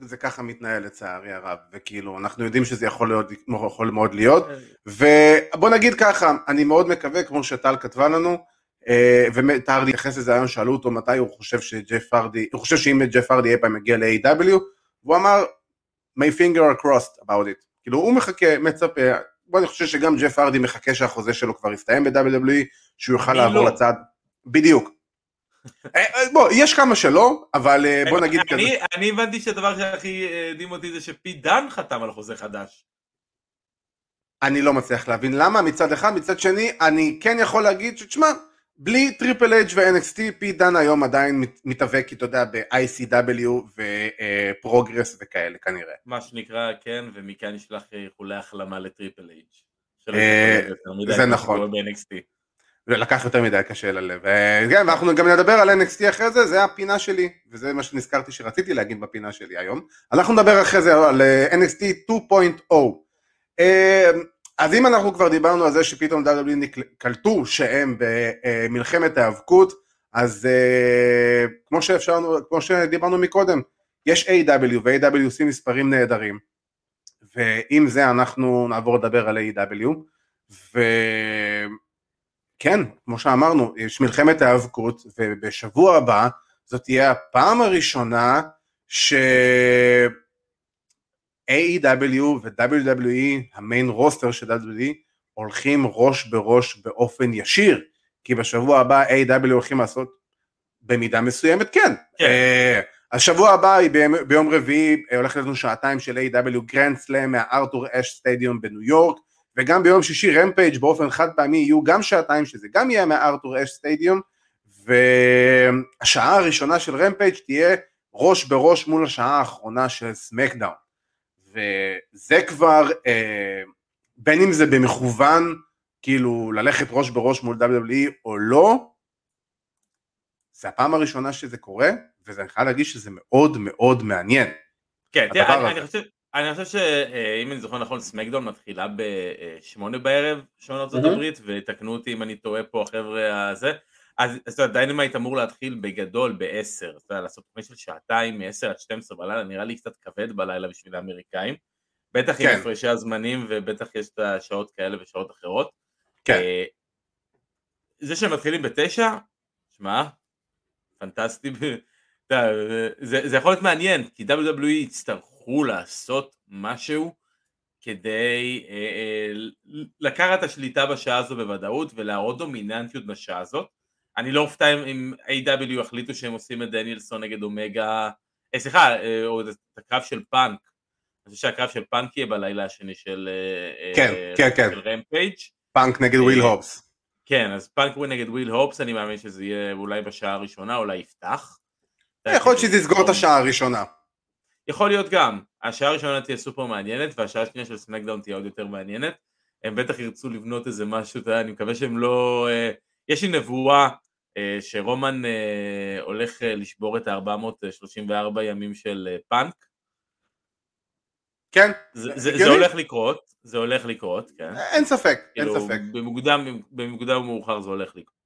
זה ככה מתנהל לצערי הרב, וכאילו אנחנו יודעים שזה יכול, להיות, יכול מאוד להיות, ובוא נגיד ככה, אני מאוד מקווה, כמו שטל כתבה לנו, אה, וטל התייחס לזה היום, שאלו אותו מתי הוא חושב שג'ף הרדי, הוא חושב שאם ג'ף הרדי אי פעם יגיע ל-AW, והוא אמר, my finger are crossed about it, כאילו הוא מחכה, מצפה, בוא אני חושב שגם ג'ף הרדי מחכה שהחוזה שלו כבר יסתיים ב-WWE, שהוא יוכל לעבור לא? לצד, בדיוק. אה, אה, בוא, יש כמה שלא, אבל אה, בוא נגיד כזה. אני, הבנתי שהדבר שהכי הדהים אותי זה שפיט דאן חתם על חוזה חדש. אני לא מצליח להבין למה מצד אחד, מצד שני אני כן יכול להגיד שתשמע, בלי Triple H ו-NXT פיט דאן היום עדיין מת- מתאבק, אתה יודע, ב-ICW ו PROGRESS וכאלה כנראה. מה שנקרא, כן, ומכאן נשלח אה, איחולי החלמה ל Triple H. שלא אה, זה נכון. ולקח יותר מדי קשה ללב. אה, כן, ואנחנו גם נדבר על NXT אחרי זה, זה הפינה שלי, וזה מה שנזכרתי שרציתי להגיד בפינה שלי היום. אנחנו נדבר אחרי זה על אה, NXT 2.0. אז אם אנחנו כבר דיברנו על זה שפתאום נקל- קלטו שהם במלחמת ההיאבקות, אז אה, כמו שאפשרנו, כמו שדיברנו מקודם, יש A.W. ו-A.W. עושים מספרים נהדרים, ועם זה אנחנו נעבור לדבר על A.W. וכן, כמו שאמרנו, יש מלחמת ההיאבקות, ובשבוע הבא זאת תהיה הפעם הראשונה ש... AEW ו-WWE, המיין רוסטר של WWE, הולכים ראש בראש באופן ישיר, כי בשבוע הבא AEW הולכים לעשות במידה מסוימת, כן. כן. אה, השבוע הבא היא ביום, ביום רביעי אה, הולכת לנו שעתיים של AEW Grand Slam מה Arthur Ashe Stadium בניו יורק, וגם ביום שישי Rampage באופן חד פעמי יהיו גם שעתיים שזה גם יהיה מה Arthur Ashe Stadium, והשעה הראשונה של Rampage תהיה ראש בראש מול השעה האחרונה של SmackDown. וזה כבר, אה, בין אם זה במכוון, כאילו ללכת ראש בראש מול WWE או לא, זה הפעם הראשונה שזה קורה, ואני חייב להגיד שזה מאוד מאוד מעניין. כן, תראה, אני. אני חושב... אני חושב שאם אני זוכר נכון, SmackDown מתחילה בשמונה בערב, שעון ארצות מהמם. הברית, ותקנו אותי אם אני טועה פה, החבר'ה הזה. אז אז אתה יודע, Dynamite אמור להתחיל בגדול ב-10, אתה יודע, לעשות תוכנית של שעתיים, מ-10 עד 12 בלילה, נראה לי קצת כבד בלילה בשביל האמריקאים. בטח עם כן. הפרשי הזמנים, ובטח יש את השעות כאלה ושעות אחרות. כן. אה, זה שהם מתחילים בתשע, שמע, פנטסטי, זה, זה יכול להיות מעניין, כי WWE יצטרכו לעשות משהו כדי אה, אה, לקחת את השליטה בשעה הזו בוודאות ולהראות דומיננטיות בשעה הזאת. אני לא אופתע אם, A.W. יחליטו שהם עושים את דניאלסון נגד אומגה, אה, סליחה, אה, או את הקרב של פאנק. אני חושב שהקרב של פאנק יהיה בלילה השני של, אה, כן, אה, כן, כן. של Rampage. פאנק נגד וויל הובס. כן, אז פאנק נגד וויל הובס, אני מאמין שזה יהיה אולי בשעה הראשונה, אולי יפתח. יכול להיות שזה יסגור את השעה הראשונה. יכול להיות גם. השעה הראשונה תהיה סופר מעניינת, והשעה השנייה של SmackDown תהיה עוד יותר מעניינת. הם בטח ירצו לבנות איזה משהו, אני מקווה שהם לא... אה, יש לי נבואה אה, שרומן אה, הולך אה, לשבור את ה-434 ימים של פאנק. כן, זה, זה, זה. הולך לקרות, זה הולך לקרות, כן. אין ספק, אין כאילו, ספק. במוקדם, במוקדם ומאוחר זה הולך לקרות.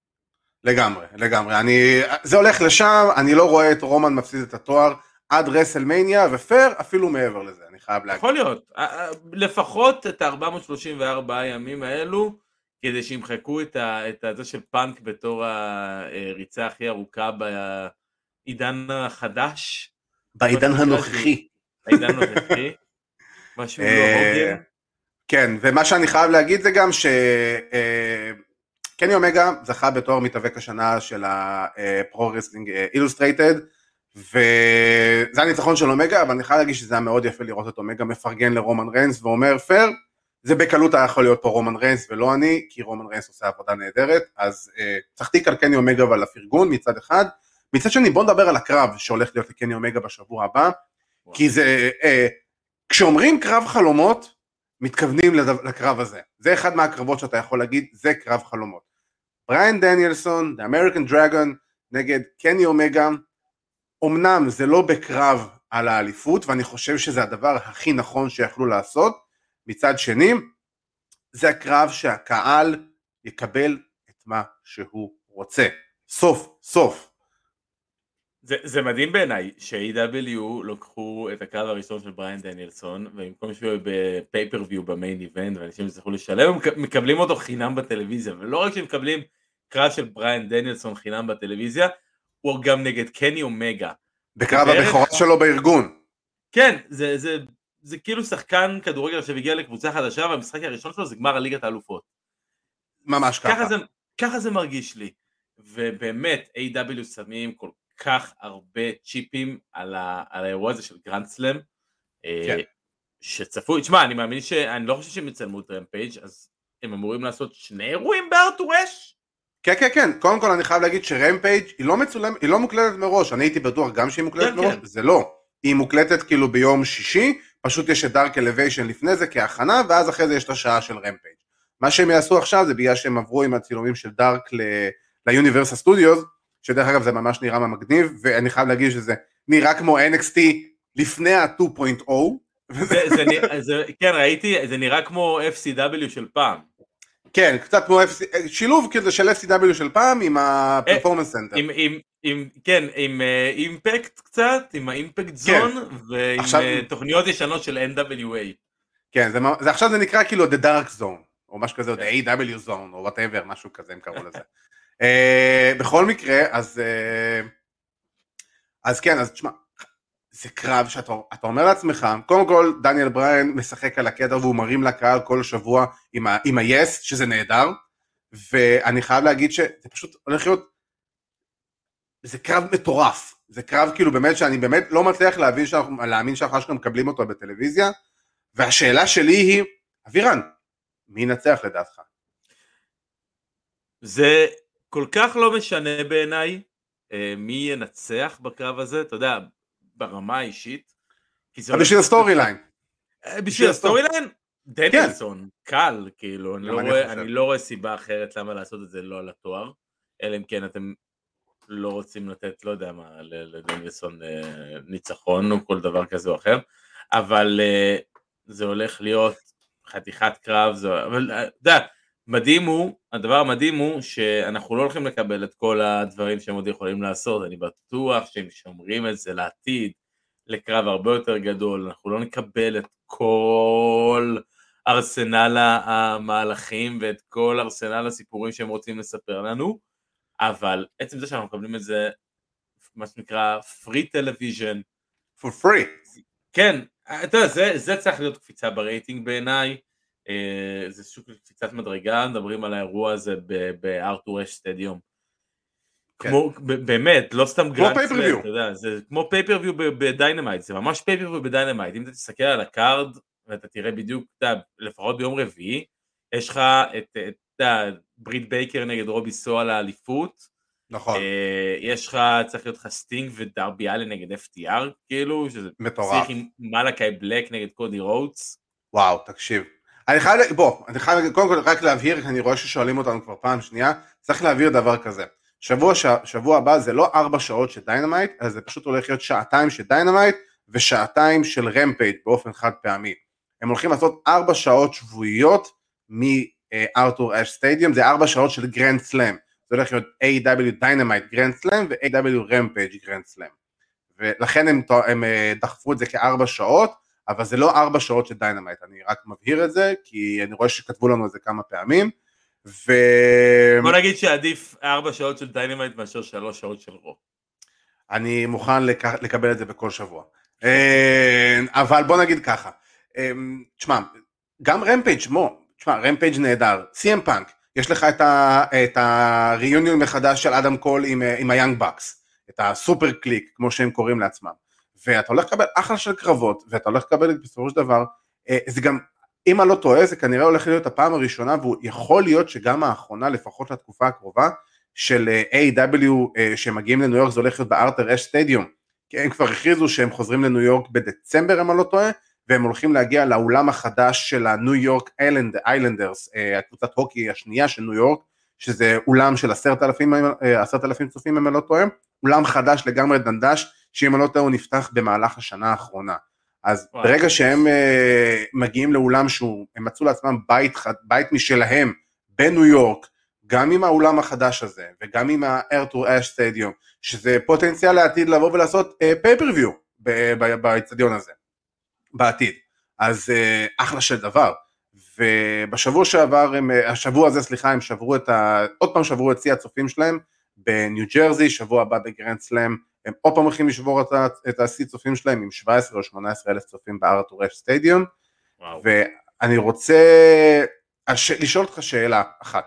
לגמרי, לגמרי. אני, זה הולך לשם, אני לא רואה את רומן מפסיד את התואר עד WrestleMania, ופייר אפילו מעבר לזה, אני חייב להגיד. יכול להיות, לפחות את ה-434 ימים האלו, כדי שימחקו את ה- את זה של פאנק בתור הריצה הכי ארוכה בעידן החדש, בעידן הנוכחי. העידן הנוכחי, משהו לא אה, הוגן. כן, ומה שאני חייב להגיד זה גם שקני אומגה זכה בתואר מתאבק השנה של ה Pro Wrestling Illustrated, וזה הניצחון של אומגה, אבל אני חייב להגיד שזה היה מאוד יפה לראות את אומגה מפרגן לרומן ריינס ואומר פייר, זה בקלות היה יכול להיות פה רומן ריינס ולא אני, כי רומן ריינס עושה עבודה נהדרת, אז אה, על קני אומגה ועל הפרגון מצד אחד, מצד שני בוא נדבר על הקרב שהולך להיות לקני אומגה בשבוע הבא, כי זה, אה, כשאומרים קרב חלומות, מתכוונים לדו- לקרב הזה. זה אחד מהקרבות שאתה יכול להגיד, זה קרב חלומות. בריאן דניאלסון, The American Dragon, נגד קני אומגה, אמנם זה לא בקרב על האליפות, ואני חושב שזה הדבר הכי נכון שיכלו לעשות, מצד שני, זה הקרב שהקהל יקבל את מה שהוא רוצה. סוף, סוף. זה, זה מדהים בעיניי ש-AW לקחו את הקרב הראשון של בריאן דניאלסון ובמקום שהוא יהיה בפייפריוויו במיין איבנט ואנשים יצטרכו לשלם הם מק- מקבלים אותו חינם בטלוויזיה ולא רק שהם מקבלים קרב של בריאן דניאלסון חינם בטלוויזיה הוא גם נגד קני אומגה בקרב הבכורה שלו בארגון. כן זה, זה, זה כאילו שחקן כדורגל שהגיע לקבוצה חדשה והמשחק הראשון שלו זה גמר הליגת האלופות ממש ככה. ככה זה, ככה זה מרגיש לי ובאמת AEW שמים כל כך הרבה צ'יפים על, ה, על האירוע הזה של Grand Slam כן. אה, שצפוי, תשמע אני מאמין שאני לא חושב שהם יצלמו את Rampage אז הם אמורים לעשות שני אירועים ב Arthur Ashe כן כן כן, קודם כל אני חייב להגיד ש Rampage היא לא מצולמת, היא לא מוקלטת מראש, אני הייתי בטוח גם שהיא מוקלטת כן, מראש, כן. זה לא, היא מוקלטת כאילו ביום שישי, פשוט יש את Dark Elevation לפני זה כהכנה, ואז אחרי זה יש את השעה של Rampage. מה שהם יעשו עכשיו זה בגלל שהם עברו עם הצילומים של Dark ל Universal Studios, שדרך אגב זה ממש נראה מגניב, ואני חייב להגיד שזה נראה כמו NXT לפני ה-2.0, זה, זה, נראה- זה, כן ראיתי זה נראה כמו FCW של פעם כן, קצת כמו FC, שילוב כזה של FCW של פעם עם ה Performance Center. עם, עם, עם, כן, עם אה, אימפקט קצת, עם האימפקט זון, ועם עכשיו- אה, תוכניות ישנות של NWA. כן, זה, זה עכשיו זה נקרא כאילו The Dark Zone, או משהו כזה, או The AW Zone, או whatever, משהו כזה הם קראו לזה. uh, בכל מקרה, אז, uh, אז כן, אז תשמע, זה קרב שאתה אתה אומר לעצמך, קודם כל דניאל בריין משחק על הקטע והוא מרים לקהל כל שבוע עם, ה, ה-yes, שזה נהדר, ואני חייב להגיד שזה פשוט הולך להיות, זה קרב מטורף, זה קרב כאילו באמת שאני באמת לא מצליח להבין שאנחנו, להאמין שאנחנו אשכרה מקבלים אותו בטלוויזיה, והשאלה שלי היא, אבירן, מי ינצח לדעתך? זה כל כך לא משנה בעיניי אה, מי ינצח בקרב הזה, אתה יודע, ברמה האישית. הולך- בשביל הסטורי ליין. אה, בשביל ה story line? דניאלסון, קל, כאילו, אני לא, אני רואה, לא רואה סיבה אחרת למה לעשות את זה לא על התואר, אלא אם כן אתם לא רוצים לתת, לא יודע מה, לדניאלסון אה, ניצחון או כל דבר כזה או אחר, אבל אה, זה הולך להיות חתיכת קרב, זה, אבל אה, אתה יודע, מדהים הוא, הדבר המדהים הוא שאנחנו לא הולכים לקבל את כל הדברים שהם עוד יכולים לעשות, אני בטוח שהם שומרים את זה לעתיד, לקרב הרבה יותר גדול, אנחנו לא נקבל את כל ארסנל המהלכים ואת כל ארסנל הסיפורים שהם רוצים לספר לנו, אבל עצם זה שאנחנו מקבלים את זה, מה שנקרא free television, for free. כן, אתה יודע, זה, זה צריך להיות קפיצה ברייטינג בעיניי, זה סוג של קפיצת מדרגה, מדברים על האירוע הזה בארתור אש Stadium. כן. כמו, באמת, לא סתם Grand pay-per-view. Slam, אתה יודע, זה כמו pay-per-view בדיינמייט, זה ממש pay-per-view בדיינמייט, אם אתה תסתכל על ה card ואתה תראה בדיוק, אתה לפחות ביום רביעי, יש לך את, את, יודע, ברית בייקר נגד רובי סוהו על האליפות, נכון, אה, יש לך, צריך להיות לך סטינג ודרבי אלן נגד FTR, כאילו, שזה מטורף. פסיכי, מלאקי בלק נגד קודי רודס. וואו, תקשיב. אני חייב, בוא, אני חייב, קודם כל רק להבהיר, כי אני רואה ששואלים אותנו כבר פעם שנייה, צריך להבהיר דבר כזה, שבוע, ש... שבוע הבא זה לא ארבע שעות של דיינמייט, אז זה פשוט הולך להיות שעתיים של דיינמייט ושעתיים של רמפייג' באופן חד פעמי. הם הולכים לעשות ארבע שעות שבועיות מארתור אש Stadium, זה ארבע שעות של גרנד סלאם. זה הולך להיות AEW דיינמייט גרנד סלאם ו-AEW רמפייג' גרנד סלאם. ולכן הם, הם אה, דחפו את זה כארבע שעות, אבל זה לא ארבע שעות של דיינמייט, אני רק מבהיר את זה, כי אני רואה שכתבו לנו את זה כמה פעמים. ו... בוא נגיד שעדיף ארבע שעות של דיינמייט מאשר שלוש שעות של רו. אני מוכן לק... לקבל את זה בכל שבוע. אה, אבל בוא נגיד ככה, אה, תשמע, גם רמפייג' מו, תשמע, רמפייג' נהדר, סי.אם פאנק, יש לך את ה reunion מחדש של אדם קול עם, עם היאנג באקס, את הסופר קליק, כמו שהם קוראים לעצמם, ואתה הולך לקבל אחלה של קרבות, ואתה הולך לקבל בסופו של דבר, אה, זה גם, אם אני לא טועה, זה כנראה הולך להיות הפעם הראשונה, והוא יכול להיות שגם האחרונה, לפחות לתקופה הקרובה, של A.W. שמגיעים לניו יורק, זה הולך להיות בארתר אש סטדיום, כי הם כבר הכריזו שהם חוזרים לניו יורק בדצמבר, אם אני לא טועה, והם הולכים להגיע לאולם החדש של הניו יורק איילנדרס, הקבוצת הוקי השנייה של ניו יורק, שזה אולם של עשרת אלפים צופים אם אני לא טועה, אולם חדש לגמרי דנדש, שאם אני לא טועה הוא נפתח במהלך השנה האחרונה. אז וואי. ברגע שהם uh, מגיעים לאולם שהוא, הם מצאו לעצמם בית, בית משלהם בניו יורק, גם עם האולם החדש הזה, וגם עם ארתור אש Stadium, שזה פוטנציאל לעתיד לבוא ולעשות pay-per-view uh, באצטדיון הזה. בעתיד. אז אה, אחלה של דבר. ובשבוע שעבר, הם, אה, השבוע הזה סליחה, הם שברו את ה... עוד פעם שברו את שיא הצופים שלהם בניו ג'רזי, שבוע הבא בגרנד סלאם, הם עוד פעם הולכים לשבור את השיא צופים שלהם עם 17 או 18 אלף צופים בארתור אש Stadium. ואני רוצה הש... לשאול אותך שאלה אחת.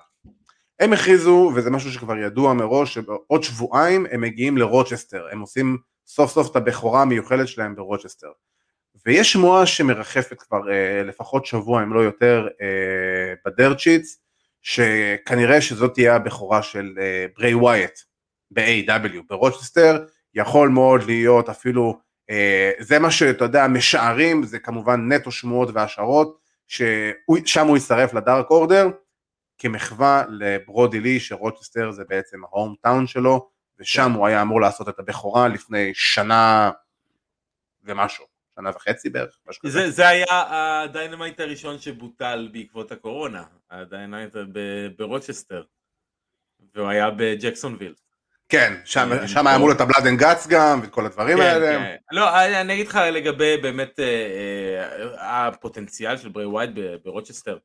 הם הכריזו, וזה משהו שכבר ידוע מראש, שבעוד שבועיים הם מגיעים לרוצ'סטר, הם עושים סוף סוף את הבכורה המיוחדת שלהם ברוצ'סטר. ויש שמועה שמרחפת כבר אה, לפחות שבוע אם לא יותר אה, ב dirt sheets, שכנראה שזאת תהיה הבכורה של אה, בריי וויאט ב-AEW ברוצ'סטר, יכול מאוד להיות אפילו, אה, זה מה שאתה יודע, משערים, זה כמובן נטו שמועות והשערות, ששם הוא יצטרף לדארק אורדר, כמחווה לברודי לי שרוצ'סטר זה בעצם ה hometown שלו, ושם הוא היה אמור לעשות את הבכורה לפני שנה ומשהו. שנה וחצי בערך, משהו כזה. זה, זה היה הדיינמייט הראשון שבוטל בעקבות הקורונה, הדיינמייט ברוצ'סטר, והוא היה בג'קסונוויל. כן, שם, אה, שם היה אמור להיות הבלאד אנד גאץ גם, וכל הדברים כן, האלה. כן. לא, אני אגיד לך לגבי באמת אה, אה, הפוטנציאל של בריי וויאט ברוצ'סטר.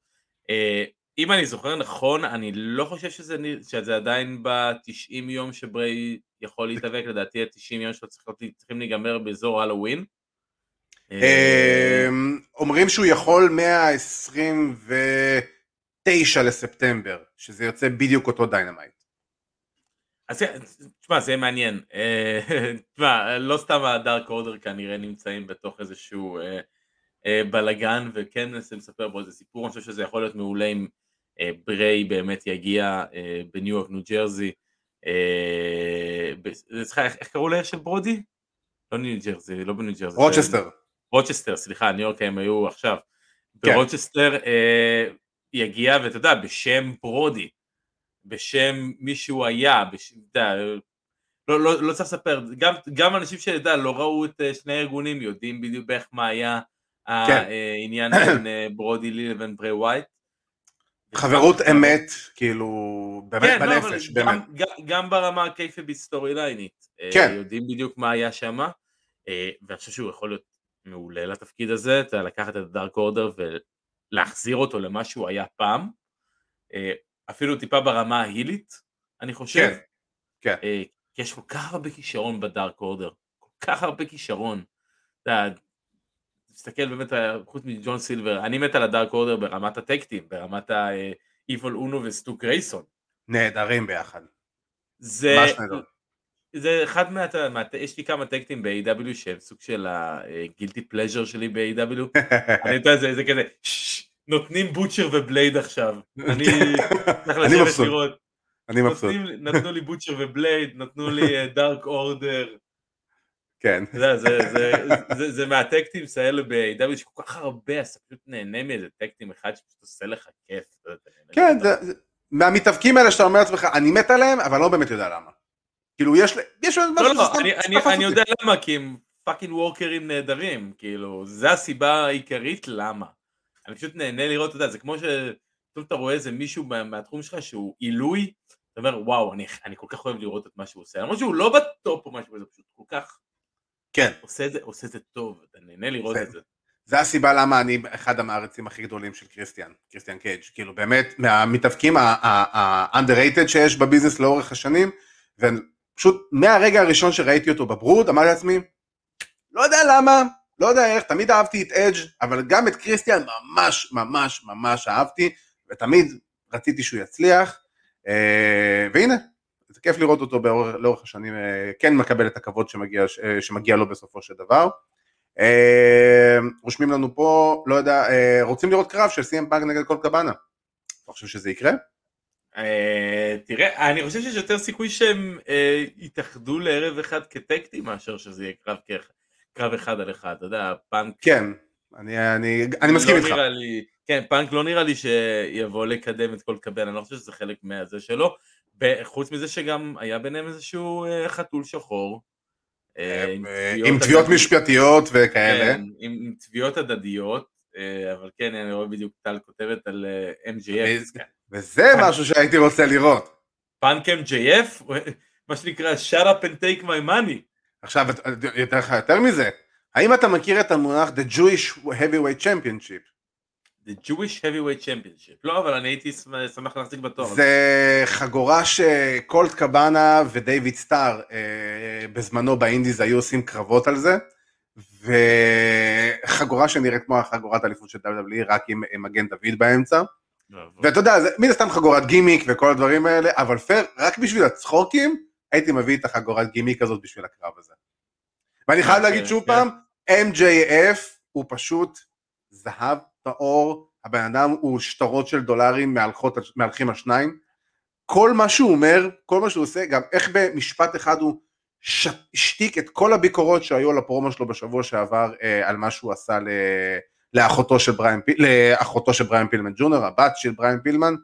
אם אני זוכר נכון, אני לא חושב שזה, שזה עדיין ב-90 יום שבריי יכול להתאבק, לדעתי ה-90 יום שלו צריכים להיגמר באזור הלואוין. אמ, אומרים שהוא יכול מה-29 לספטמבר, שזה יוצא בדיוק אותו דיינמייט. אז תשמע, זה מעניין. אה, תשמע, לא סתם הדארק אורדר כנראה נמצאים בתוך איזשהו אה, אה, בלאגן, וכן ננסה לספר פה איזה סיפור, אני חושב שזה יכול להיות מעולה אם בריי באמת יגיע בניו יורק, ניו ג'רזי. איך קראו לעיר של ברודי? לא ניו ג'רזי, לא בניו ג'רזי. רוצ'סטר. רוצ'סטר, סליחה, ניו יורק הם היו עכשיו, כן. ברוצ'סטר יגיע, ואתה יודע, בשם ברודי, בשם מי שהוא היה, בש... יודע, לא, לא, לא צריך לספר, גם, גם אנשים שיודע, לא ראו את אה, שני הארגונים, יודעים בדיוק איך מה היה כן. העניין בין אה, ברודי לי לבין בריי וויאט. חברות אמת, כאילו, באמת כן, לא, בנפש, לא, באמת. גם, גם ברמה הקייפי סטורי ליינית, אה, כן. יודעים בדיוק מה היה שם, ואני חושב שהוא יכול להיות מעולה לתפקיד הזה, אתה לקחת את הדארק אורדר ולהחזיר אותו למה שהוא היה פעם, אה, אפילו טיפה ברמה ההילית, אני חושב. כן, כן. אה, כי יש כל כך הרבה כישרון בדארק אורדר, כל כך הרבה כישרון. אתה יודע, תסתכל באמת, חוץ מג'ון סילבר, אני מת על הדארק אורדר ברמת ה tag teamים, ברמת ה-Evil אונו וסטו גרייסון. נהדרים ביחד. זה, זה אחד מה... יש לי כמה טקטים ב-AW שהם סוג של ה guilty pleasure שלי ב-AEW. אני יודע, זה כזה, נותנים בוטשר ובלייד עכשיו. אני צריך לשבת לראות. אני מבסוט. נתנו לי בוטשר ובלייד, נתנו לי דארק אורדר. כן. זה, זה, זה, זה, זה מהטאג טימים האלה ב-AEW שכל כך הרבה, אז פשוט נהנה מאיזה טאג טים אחד שפשוט עושה לך כיף. כן, זה, מהמתאבקים האלה שאתה אומר לעצמך, אני מת עליהם, אבל לא באמת יודע למה. כאילו, יש, יש לא, לא, אני, אני, אני יודע למה, כי הם פאקינג וורקרים נהדרים, כאילו, זה הסיבה העיקרית למה. אני פשוט נהנה לראות, אתה יודע, זה כמו ש... פתאום אתה רואה איזה מישהו מהתחום שלך שהוא עילוי, אתה אומר, וואו, אני, אני כל כך אוהב לראות את מה שהוא עושה. למרות שהוא לא ב-top או משהו כזה, פשוט כל כך... כן. עושה את זה, עושה את זה טוב, אתה נהנה לראות זה, את זה. זה הסיבה למה אני אחד המעריצים הכי גדולים של קריסטיאן, כריסטיאן קייג', כאילו באמת מהמתאבקים ה-underrated שיש בביזנס לאורך השנים, ופשוט מהרגע הראשון שראיתי אותו בברוד, אמרתי לעצמי, לא יודע למה, לא יודע איך, תמיד אהבתי את אדג', אבל גם את קריסטיאן ממש ממש ממש אהבתי, ותמיד רציתי שהוא יצליח, אה, והנה, זה כיף לראות אותו באורך, לאורך השנים, אה, כן מקבל את הכבוד שמגיע, אה, שמגיע לו בסופו של דבר. רושמים לנו פה, לא יודע, רוצים לראות קרב של סי.אם פאנק נגד כל קבאנה. אתה חושב שזה יקרה? תראה, אני חושב שיש יותר סיכוי שהם יתאחדו לערב אחד כטקטי מאשר שזה יהיה קרב קרב אחד על אחד, אתה יודע, פאנק... כן, אני, אני, אני מסכים לא איתך. לי, כן, פאנק לא נראה לי שיבוא לקדם את כל קבל, אני לא חושב שזה חלק מהזה שלו. חוץ מזה שגם היה ביניהם איזשהו אה, חתול שחור. אה, אה, עם תביעות משפטיות וכאלה. כן, עם תביעות הדדיות, אבל כן, אני רואה בדיוק טל כותבת על MJF. וזה משהו שהייתי רוצה לראות. פאנק MJF? מה שנקרא, shut up and take my money. עכשיו, יותר, יותר מזה, האם אתה מכיר את המונח The Jewish Heavyweight Championship? The Jewish Heavyweight Championship. לא, אבל אני הייתי שמח להחזיק בתואר. זה חגורה שקולט קבאנה ודייוויד סטאר אה, בזמנו ב-indies היו עושים קרבות על זה, וחגורה שנראית כמו החגורת האליפות של WWE, רק עם מגן דוד באמצע. ואתה יודע, זה מן הסתם חגורת גימיק וכל הדברים האלה, אבל פייר, רק בשביל הצחוקים, הייתי מביא את החגורת גימיק הזאת בשביל הקרב הזה. ואני חייב להגיד שוב פעם, MJF הוא פשוט זהב טהור, הבן אדם הוא שטרות של דולרים מהלכים על שניים, כל מה שהוא אומר, כל מה שהוא עושה, גם איך במשפט אחד הוא השתיק את כל הביקורות שהיו על ה-promo שלו בשבוע שעבר אה, על מה שהוא עשה ל... לאחותו של בריין, לאחותו של בריין פילמן ג'וניור, הבת של בריין פילמן,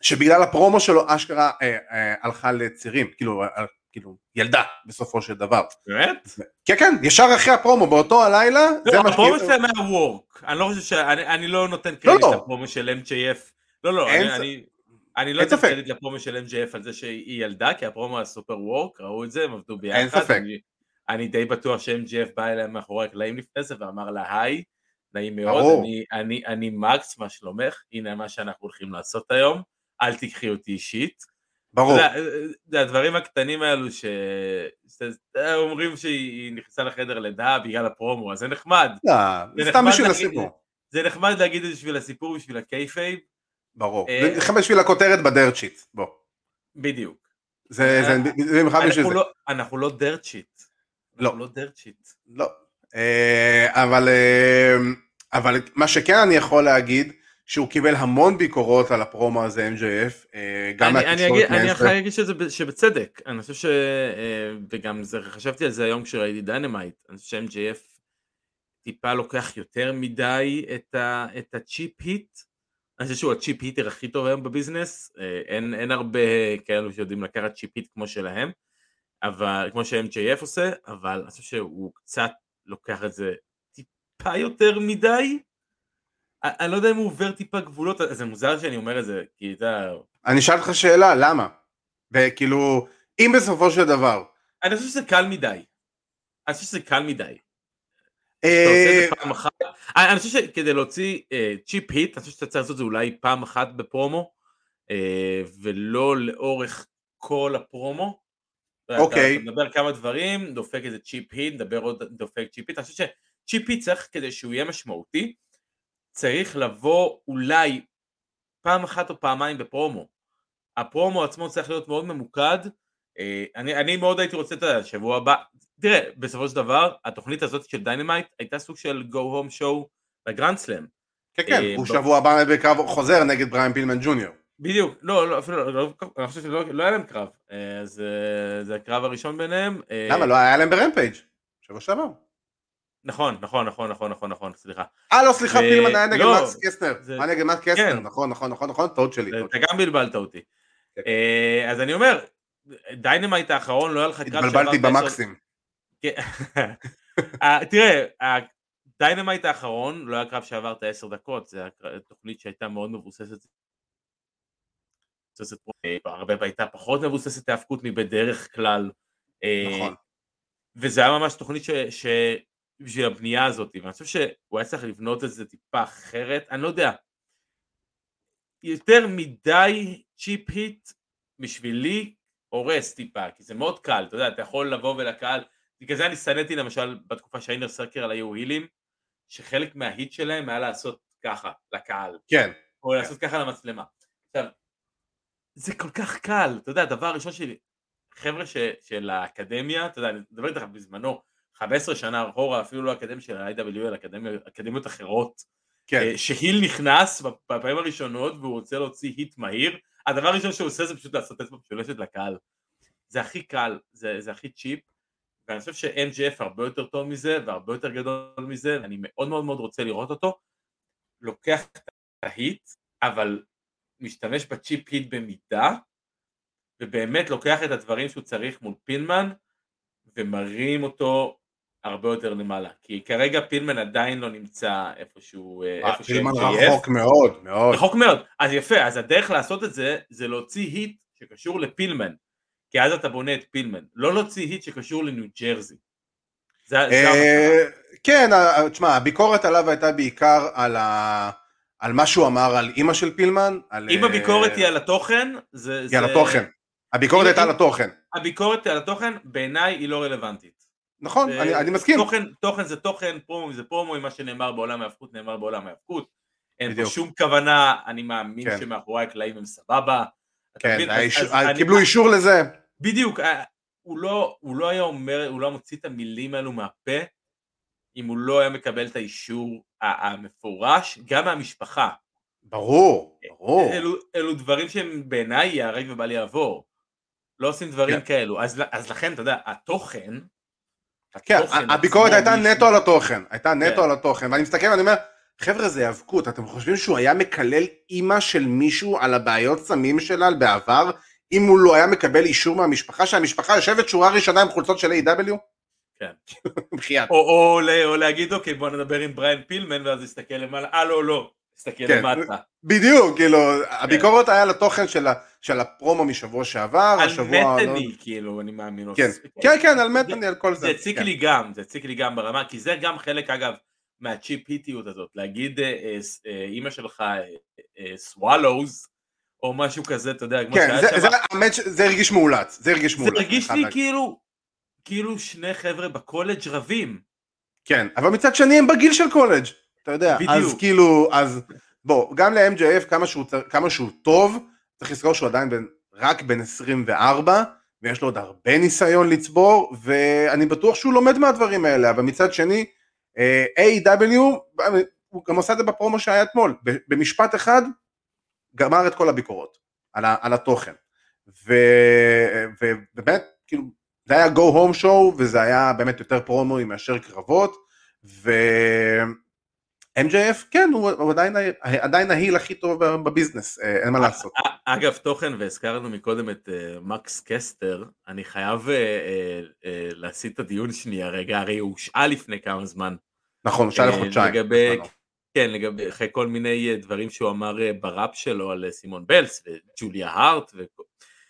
שבגלל הפרומו שלו אשכרה אה, אה, הלכה לצירים, כאילו, אה, כאילו ילדה בסופו של דבר. באמת? כן כן, ישר אחרי הפרומו באותו הלילה, לא, זה מה הפרומו שלהם היה וורק, אני לא חושב ש... אני, אני לא נותן לא, קרדיט לא, לפרומו של MJF, לא לא, אני, אני, אני לא נותן קרדיט לפרומו של MJF על זה שהיא ילדה, כי הפרומו היה סופר וורק, ראו את זה, הם עבדו ביחד. אין ספק. אני, אני די בטוח ש-MJF בא אליהם מאחורי הקלעים לפני זה ואמר לה היי, נעים מאוד, אני, אני, אני מקס, מה שלומך, הנה מה שאנחנו הולכים לעשות היום. אל תיקחי אותי אישית. ברור. זה הדברים הקטנים האלו שאומרים שהיא נכנסה לחדר לידה בגלל ה-promo, אז זה נחמד. לא, זה סתם בשביל הסיפור. זה נחמד להגיד את זה בשביל הסיפור, בשביל ה-kayfabe. ברור, אה, זה נחמד בשביל הכותרת ב-dirt sheet, בוא. בדיוק. זה במיוחד בשביל זה. לא- אנחנו לא dirt sheet. לא. אנחנו לא dirt sheet. לא. אה, אבל מה שכן אני יכול להגיד, שהוא קיבל המון ביקורות על ה-promo הזה MJF, אה, גם מהתקשורת אני יכול להגיד שזה שבצדק, אני חושב ש... אה, וגם זה, חשבתי על זה היום כשראיתי דיינמיט, אני חושב ש-MJF טיפה לוקח יותר מדי את, ה, את ה-cheap heat, אני חושב שהוא ה-cheap heater הכי טוב היום בביזנס, אה, אין, אין הרבה כאלו שיודעים לקחת cheap heat כמו שלהם, אבל כמו ש-MJF עושה, אבל אני חושב שהוא קצת לוקח את זה טיפה יותר מדי, אני לא יודע אם הוא עובר טיפה גבולות, זה מוזר שאני אומר את זה, כי אתה... אני אשאל אותך שאלה, למה? וכאילו, אם בסופו של דבר... אני חושב שזה קל מדי. אני חושב שזה קל מדי. אה, אני חושב שכדי להוציא צ'יפ היט, אני חושב שאתה צריך לעשות את זה אולי פעם אחת בפרומו, אה, ולא לאורך כל ה-promo. אוקיי. אתה מדבר כמה דברים, דופק איזה cheap heat, דופק cheap heat, אני חושב ש-cheap heat צריך כדי שהוא יהיה משמעותי, צריך לבוא אולי פעם אחת או פעמיים ב-promo. ה-promo עצמו צריך להיות מאוד ממוקד. אה, אני, אני מאוד הייתי רוצה את השבוע הבא, תראה, בסופו של דבר, התוכנית הזאת של דיינמיט הייתה סוג של go home show לגרנד סלאם. כן, כן, אה, הוא בשבוע הבא בקרב חוזר נגד בריאן פילמן ג'וניור. בדיוק, לא, לא, אפילו, לא, לא, אני חושב שלא לא היה להם קרב, אה, אז זה הקרב הראשון ביניהם. למה, לא היה להם ברמפייג', שבוע שעבר. נכון, נכון, נכון, נכון, נכון, נכון, סליחה. אה לא סליחה, פילמן היה נגד מקס קסטר, היה נגד מקס קסטר. נכון, נכון, נכון, נכון, טעות שלי. אתה. גם בלבלת אותי. כן. אה, אז אני אומר, דיינמיט האחרון לא היה לך קרב התבלבלתי במקסים. כן. אה, תראה, הדיינמיט האחרון לא היה קרב שעבר את העשר דקות, זו תוכנית שהייתה מאוד מבוססת. אה, הרבה הייתה פחות מבוססת האבקות מבדרך כלל. נכון. וזה היה ממש תוכנית ש... בשביל הבנייה הזאת, ואני חושב שהוא היה צריך לבנות את זה טיפה אחרת, אני לא יודע. יותר מדי cheap heat בשבילי הורס טיפה, כי זה מאוד קל, אתה יודע, אתה יכול לבוא ולקהל, בגלל זה אני שנאתי למשל בתקופה שהאינר סרקר היו הילים, שחלק מההיט שלהם היה לעשות ככה לקהל, כן, או לעשות ככה למצלמה. עכשיו, זה כל כך קל, אתה יודע, הדבר הראשון שלי, חבר'ה ש, של האקדמיה, אתה יודע, אני מדבר איתך בזמנו, 15 שנה אחורה, אפילו לא אקדמיה של ה-IW, אלא אקדמיות אחרות, כן, אה, שהיל נכנס בפעמים הראשונות והוא רוצה להוציא היט מהיר, הדבר הראשון שהוא עושה זה פשוט לעשות אצבע משולשת לקהל. זה הכי קל, זה, זה הכי צ'יפ, ואני חושב ש-MGF הרבה יותר טוב מזה והרבה יותר גדול מזה, ואני מאוד מאוד מאוד רוצה לראות אותו, לוקח את ההיט, אבל משתמש בצ'יפ היט במידה, ובאמת לוקח את הדברים שהוא צריך מול פינמן, ומרים אותו הרבה יותר למעלה, כי כרגע פינמן עדיין לא נמצא איפשהו, אה, איפה פילמן. רחוק מאוד, מאוד. רחוק מאוד. אז יפה, אז הדרך לעשות את זה, זה להוציא היט שקשור לפילמן. כי אז אתה בונה את פילמן. לא להוציא היט שקשור לניו ג'רזי. אה, כן, אה, תשמע, הביקורת עליו הייתה בעיקר על ה- על מה שהוא אמר על אימא של פילמן. על, אם אה, הביקורת היא על התוכן, זה... היא על התוכן. הביקורת הייתה על התוכן. הביקורת על התוכן, בעיניי היא לא רלוונטית. נכון, אה, אני אני מסכים. תוכן, תוכן זה תוכן, פרומו זה פרומו, מה שנאמר בעולם ההאבקות נאמר בעולם ההאבקות. אין פה. שום כוונה, אני מאמין כן. שמאחורי הקלעים הם סבבה. כן? היה אז- אישור- אז אני- קיבלו אישור לזה. בדיוק, אה, הוא לא, הוא לא היה אומר, הוא לא מוציא את המילים האלו מהפה אם הוא לא היה מקבל את האישור המפורש, גם מהמשפחה. ברור, ברור. אלו, אלו דברים שהם בעיניי ייהרג ובל יעבור. לא עושים דברים כן. כאלו. אז, אז לכן, אתה יודע, התוכן... כן, הביקורת הייתה נטו על התוכן, הייתה נטו כן. על התוכן, ואני מסתכל ואני אומר, חבר'ה זה היאבקות, אתם חושבים שהוא היה מקלל אימא של מישהו על הבעיות סמים שלה בעבר, אם הוא לא היה מקבל אישור מהמשפחה, שהמשפחה יושבת שורה ראשונה עם חולצות של A.W? כן. בחייאת. או, להגיד, אוקיי, בוא נדבר עם בריין פילמן, ואז נסתכל למעלה, אה, לא, לא. נסתכל כן. למטה. בדיוק, כאילו, הביקורת היה על התוכן של ה- של הפרומו משבוע שעבר, על השבוע... מתני, כאילו, אני מאמין. כן, כן, כן, על מתני, על כל זה. זה הציק כן. לי גם, זה הציק לי גם ברמה, כי זה גם חלק אגב מהצ'יפ היטיות הזאת, להגיד אה, אה, אה, אימא שלך סוואלוז, או משהו כזה, אתה יודע, כמו כן, שהיה זה- שם, זה- האמת שזה הרגיש מאולץ, זה הרגיש זה מאולץ. אני הרגיש לי. כאילו, כאילו שני חבר'ה בקולג' רבים. כן, אבל מצד שני הם בגיל של קולג', אתה יודע, בדיוק. אז כאילו, אז בוא, גם ל-MJF כמה שהוא, כמה שהוא טוב, צריך לזכור שהוא עדיין בן, רק בן 24, ויש לו עוד הרבה ניסיון לצבור, ואני בטוח שהוא לומד מהדברים האלה, אבל מצד שני, אה, A.W, הוא גם עושה את זה בפרומו שהיה אתמול, במשפט אחד, גמר את כל הביקורות על, ה, על התוכן. ו- ובאמת, כאילו, זה היה go home show, וזה היה באמת יותר פרומואים מאשר קרבות, ו-MJF, כן, הוא, הוא עדיין, עדיין ההיל הכי טוב בביזנס, אה, אין מה לעשות. א- אגב, תוכן, והזכרנו מקודם את אה, מקס קסטר, אני חייב אה, אה, אה, להסיט את הדיון שנייה רגע, הרי הוא הושעה לפני כמה זמן. נכון, אה, לחודשיים. לגבי. כן, לגבי, אחרי כל מיני אה, דברים שהוא אמר אה, בראפ שלו על אה, סימון בלס וג'וליה הארט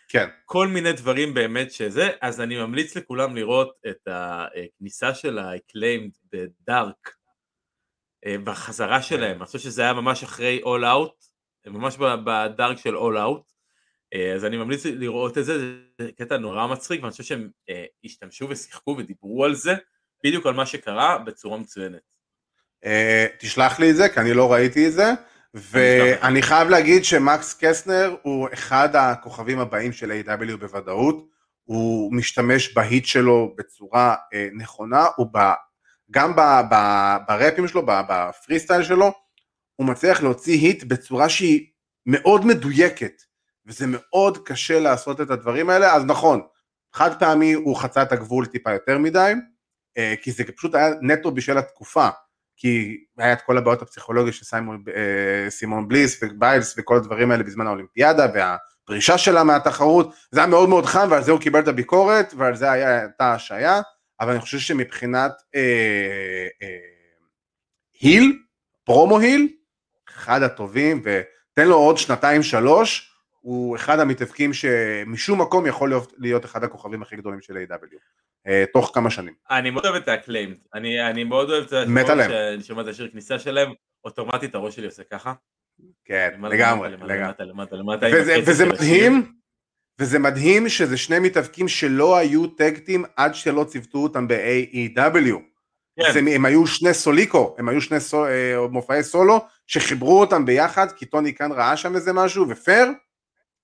כן, וכל מיני דברים באמת שזה, אז אני ממליץ לכולם לראות את הכניסה של ה-acclaimed בדארק, אה, בחזרה שלהם, אני חושב שזה היה ממש אחרי All Out, ממש ב- בדארק של All Out, אה, אז אני ממליץ לראות את זה, זה קטע נורא מצחיק, ואני חושב שהם אה, השתמשו ושיחקו ודיברו על זה, בדיוק על מה שקרה בצורה מצוינת. אה, תשלח לי את זה, כי אני לא ראיתי את זה, ואני חייב להגיד שמקס קסנר הוא אחד הכוכבים הבאים של A.W בוודאות, הוא משתמש בהיט שלו בצורה אה, נכונה, הוא גם ב, ב, בראפים שלו, בפרי סטייל שלו, הוא מצליח להוציא היט בצורה שהיא מאוד מדויקת, וזה מאוד קשה לעשות את הדברים האלה, אז נכון, חד פעמי הוא חצה את הגבול טיפה יותר מדי, אה, כי זה פשוט היה נטו בשביל התקופה, כי היה את כל הבעיות הפסיכולוגיות של סיימון, אה, סימון בליס וביילס וכל הדברים האלה בזמן האולימפיאדה והפרישה שלה מהתחרות, זה היה מאוד מאוד חם ועל זה הוא קיבל את הביקורת ועל זה הייתה השעיה, אבל אני חושב שמבחינת אה, אה, heel, promo heel, אחד הטובים ותן לו עוד שנתיים שלוש, הוא אחד המתאבקים שמשום מקום יכול להיות, להיות אחד הכוכבים הכי גדולים של AEW אה, תוך כמה שנים. אני מאוד אוהב את ה-Acclaimed, אני, אני מאוד אוהב את זה, מת עליהם. שאני שומע את השיר כניסה שלהם, אוטומטית הראש שלי עושה ככה. כן, לגמרי, למעלה, לגמרי. למטה, למטה, למטה, עם וזה, וזה. מדהים, וזה מדהים שזה שני מתאבקים שלא היו tag team עד שלא ציוותו אותם ב-AEW. כן. זה- הם היו שני סולי, קו, הם היו שני סול, אה, מופעי סולו, שחיברו אותם ביחד, כי טוני קאן ראה שם איזה משהו, ופייר,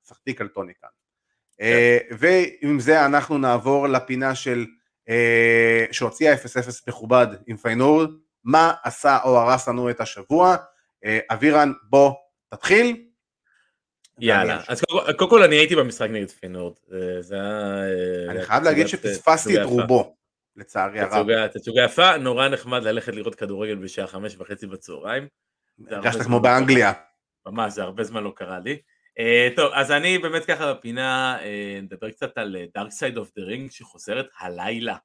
סחטיק על טוני קאן. אה, ועם זה אנחנו נעבור לפינה של, אה, שהוציאה 0-0 מכובד עם פיינורד, מה עשה או הרס לנו את השבוע. אה, אבירן, בוא, תתחיל. יאללה, אז קודם כל- אני הייתי במשחק נגד פיינורד, אה, זה היה... אה, אני חייב להגיד שפספסתי את. רובו, לצערי הרב. תצוגה, יפה, נורא נחמד ללכת לראות כדורגל בשעה חמש וחצי בצהריים. הרגשת כמו לא. באנגליה. ממש, זה הרבה זמן לא קרה לי. Uh, טוב, אז אני באמת ככה בפינה נדבר קצת על Dark Side of the Ring שחוזרת הלילה.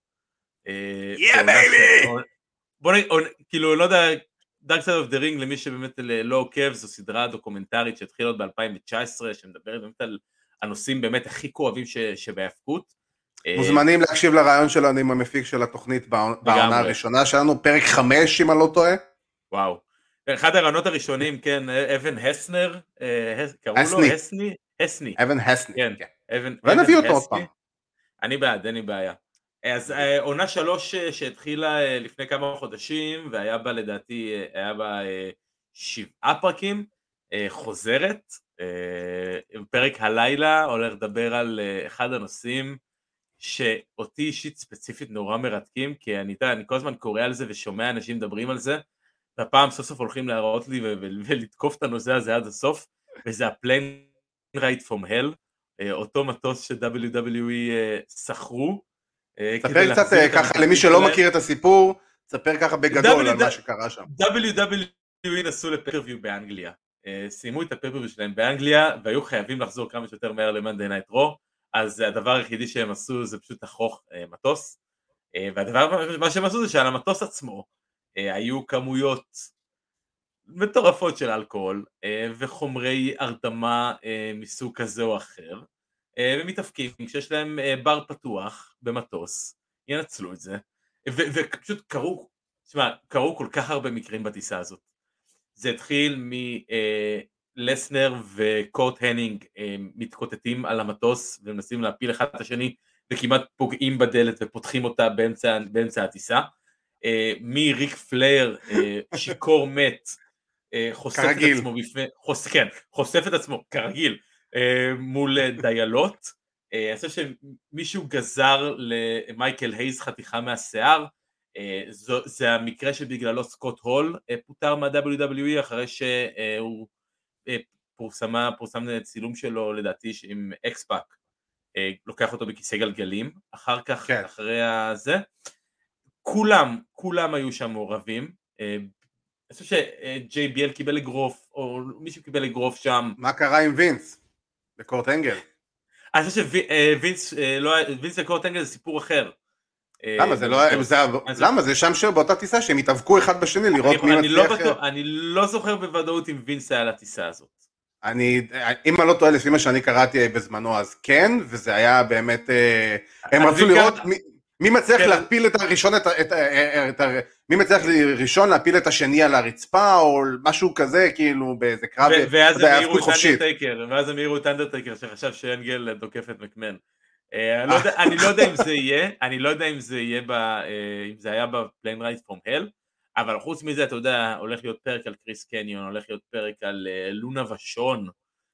אה! ש- עונה- בוא נגיד, כאילו, לא יודע, Dark Side of the Ring למי שבאמת לא עוקב, זו סדרה דוקומנטרית שהתחילה עוד ב-2019, שמדברת באמת על הנושאים באמת הכי כואבים ש- שבהאבקות. אה, מוזמנים להקשיב לרעיון שלנו עם המפיק של התוכנית בעונה הראשונה שלנו, פרק חמש אם אני לא טועה. וואו. אחד הרעיונות הראשונים, כן, אבן הסנר, אה, קראו. לו הסני? הסני. אבן הסני. כן. כן. ונביא אותו עוד. פעם. אני בעד, אין לי בעיה. אז אה, עונה שלוש אה, שהתחילה אה, לפני כמה חודשים, והיה בה לדעתי, היה בה שבעה פרקים, חוזרת. פרק הלילה הולך לדבר על אחד הנושאים שאותי אישית ספציפית נורא מרתקים, כי אני, אתה אני כל הזמן קורא על זה ושומע אנשים מדברים על זה, והפעם סוף סוף הולכים להראות לי ולתקוף את הנושא הזה עד הסוף, וזה רייט פום הל, אותו מטוס ש-WWE שכרו. אה, ספר קצת אה, ככה למי שלא. מכיר את הסיפור, ספר ככה בגדול על מה שקרה שם. WWE נסעו לפייפריוויו באנגליה. אה, סיימו את הפייפריוויו שלהם באנגליה והיו חייבים לחזור כמה שיותר מהר למאנדי נייט רו אז הדבר היחידי שהם עשו זה פשוט לחוך מטוס והדבר מה שהם עשו זה שעל המטוס עצמו היו כמויות מטורפות של אלכוהול וחומרי הרדמה מסוג כזה או אחר ומתאפקים כשיש להם בר פתוח במטוס ינצלו את זה ופשוט קרו תשמע, קרו כל כך הרבה מקרים בטיסה הזאת. זה התחיל מלסנר וקורט הנינג אה, מתקוטטים על המטוס ומנסים להפיל אחד את השני וכמעט פוגעים בדלת ופותחים אותה באמצע, באמצע הטיסה. אה, מריק פלייר, אה, שיכור מת, אה, חושף כרגיל. את עצמו בפני, חוש, כן, חושף את עצמו, כרגיל, אה, מול אה, דיילות. אה, אני חושב שמישהו גזר למייקל הייז חתיכה מהשיער, אה, זו, זה המקרה שבגללו סקוט הול אה, פוטר מה-WWE אחרי שהוא פורסמה, פורסם צילום שלו לדעתי עם אקספאק לוקח אותו בכיסא גלגלים אחר כך, כן. אחרי הזה כולם, כולם היו שם מעורבים אני חושב שג'יי ביאל קיבל אגרוף או מישהו קיבל אגרוף שם מה קרה עם וינס? בקורט אנגל. אני חושב שווינס לא, וינס וקורט אנגל זה סיפור אחר אה, למה זה לא זה- למה זה שם שבאותה טיסה שהם התאבקו אחד בשני לראות מי לא מצליח. אני לא זוכר בוודאות אם וינס היה על הטיסה הזאת. אני, אם אני לא טועה לפי מה שאני קראתי בזמנו אז כן, וזה היה באמת, אה, הם רצו לראות מי- מצליח כן. להפיל את הראשון, את, את, את, ה- מי מצליח ראשון להפיל את השני על הרצפה או משהו כזה, כאילו באיזה קרב, ו- ואז הם העירו את. אנדרטייקר, ואז הם העירו את אנדרטייקר שחשב שאנגל דוקף את מקמן. אה, אני לא יודע- אני לא יודע אם זה יהיה, אני לא יודע אם זה יהיה, ב- אה, אם זה היה בפליין רייט פרום הל, אבל חוץ מזה, אתה יודע, הולך להיות פרק על קריס קניון, הולך להיות פרק על אה, לונה ושון,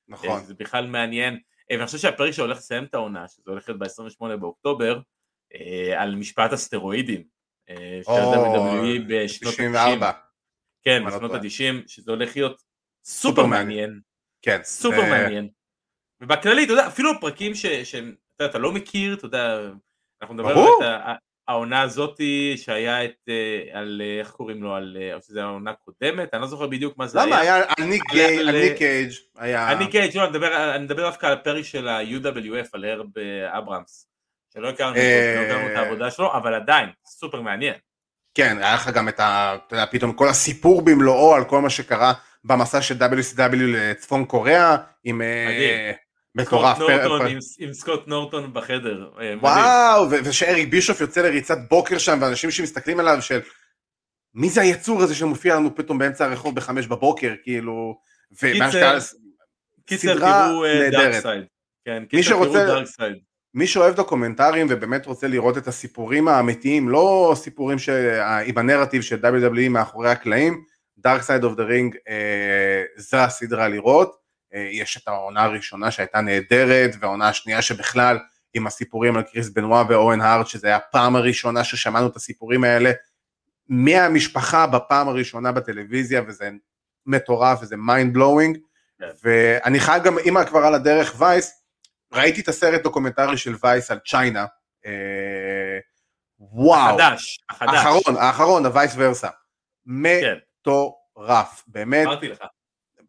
נכון. זה בכלל מעניין. ואני חושב שהפרק שהולך לסיים את העונה, שזה הולך להיות ב-28 באוקטובר, על משפט הסטרואידים. אה, של WWE בשנות ה-90. 94. כן, אני לא בשנות טועה. ה-90, שזה הולך להיות סופר מעניין. כן. סופר מעניין. ובכללי, אתה יודע, אפילו הפרקים ש- שהם, אתה יודע, אתה לא מכיר, אתה יודע, אנחנו נדבר ה- העונה הזאתי שהיה את, אה, על, אה, איך קוראים לו, על, אה, או שזה העונה קודמת, אני לא זוכר בדיוק מה זה למה? היה. היה על ניק היה על- על ניק קייג' היה... אני אני מדבר- אני מדבר דווקא על הפרק של ה-UWF, על הרב אברהמס, שלא הכרנו אותו, אה, לא הכרנו את העבודה שלו, אבל עדיין, סופר מעניין. כן, היה לך גם את ה... אתה יודע, פתאום כל הסיפור במלואו על כל מה שקרה במסע של WCW לצפון קוריאה, עם... אה. מטורף. עם- סקוט נורטון בחדר. אה. וואו, ו- ושאריק בישוף יוצא לריצת בוקר שם, ואנשים שמסתכלים עליו של... מי זה היצור הזה שמופיע לנו פתאום באמצע הרחוב בחמש בבוקר, כאילו... קיצר, קיצר, תראו. Dark Side. כן, קיצר, תראו Dark Side. מי שאוהב דוקומנטרים ובאמת רוצה לראות את הסיפורים האמיתיים, לא סיפורים ש... עם הנרטיב של WWE מאחורי הקלעים, Dark Side of the Ring אה, זה הסדרה לראות. אה, יש את העונה הראשונה שהייתה נהדרת, והעונה השנייה שבכלל עם הסיפורים על קריס בנואה ואוון הארט, שזה היה הפעם הראשונה ששמענו את הסיפורים האלה מהמשפחה בפעם הראשונה בטלוויזיה, וזה מטורף וזה mind blowing. כן. ואני חייב גם, אם כבר על הדרך Vice, ראיתי את הסרט דוקומנטרי של Vice על צ'יינה. אה, וואו. החדש, החדש. האחרון, האחרון, ה-Vice Versa. כן, מטורף, באמת, אמרתי לך.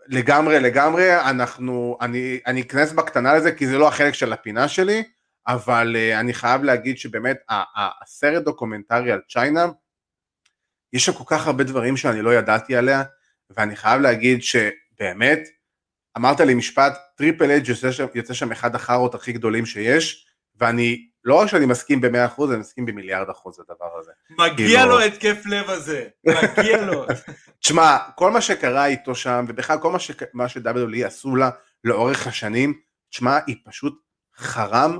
לגמרי, לגמרי, אנחנו, אני, אני אכנס בקטנה לזה, כי זה לא החלק של הפינה שלי, אבל אה, אני חייב להגיד שבאמת, הסרט דוקומנטרי על צ'יינה, יש שם כל כך הרבה דברים שאני לא ידעתי עליה, ואני חייב להגיד שבאמת, אמרת לי משפט, טריפל אייץ' יוצא שם, אחד החארות הכי גדולים שיש, ואני, לא רק שאני מסכים במאה אחוז, אני מסכים במיליארד אחוז לדבר הזה. מגיע כאילו- לו התקף לב הזה, מגיע לו. תשמע, כל מה שקרה איתו שם, ובכלל כל מה, ש... מה ש-WWE עשו לה לאורך השנים, תשמע, היה פשוט חרם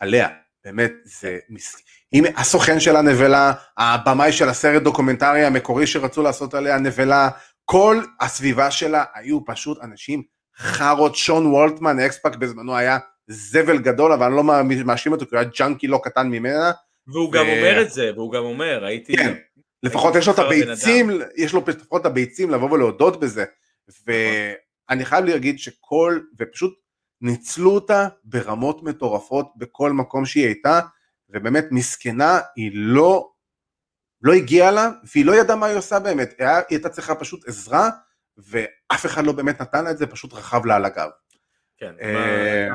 עליה, באמת, זה... מס... אם הסוכן שלה נבלה, הבמאי של הסרט דוקומנטרי המקורי שרצו לעשות עליה נבלה, כל הסביבה שלה היו פשוט אנשים חארות, שון וולטמן, אקספאק בזמנו היה זבל גדול, אבל אני לא מאשים אותו, כי הוא היה ג'אנקי לא קטן ממנה, והוא גם ו- אומר את זה, והוא גם אומר, הייתי... כן. לפחות יש לו את הביצים, יש לו לפחות את הביצים לבוא ולהודות בזה. ואני חייב להגיד שכל, ופשוט ניצלו אותה ברמות מטורפות בכל מקום שהיא הייתה, ובאמת מסכנה, היא לא, לא הגיעה לה, והיא לא ידעה מה היא עושה באמת, היא הייתה צריכה פשוט עזרה, ואף אחד לא באמת נתן לה את זה, פשוט רכב לה על הגב. כן, אה,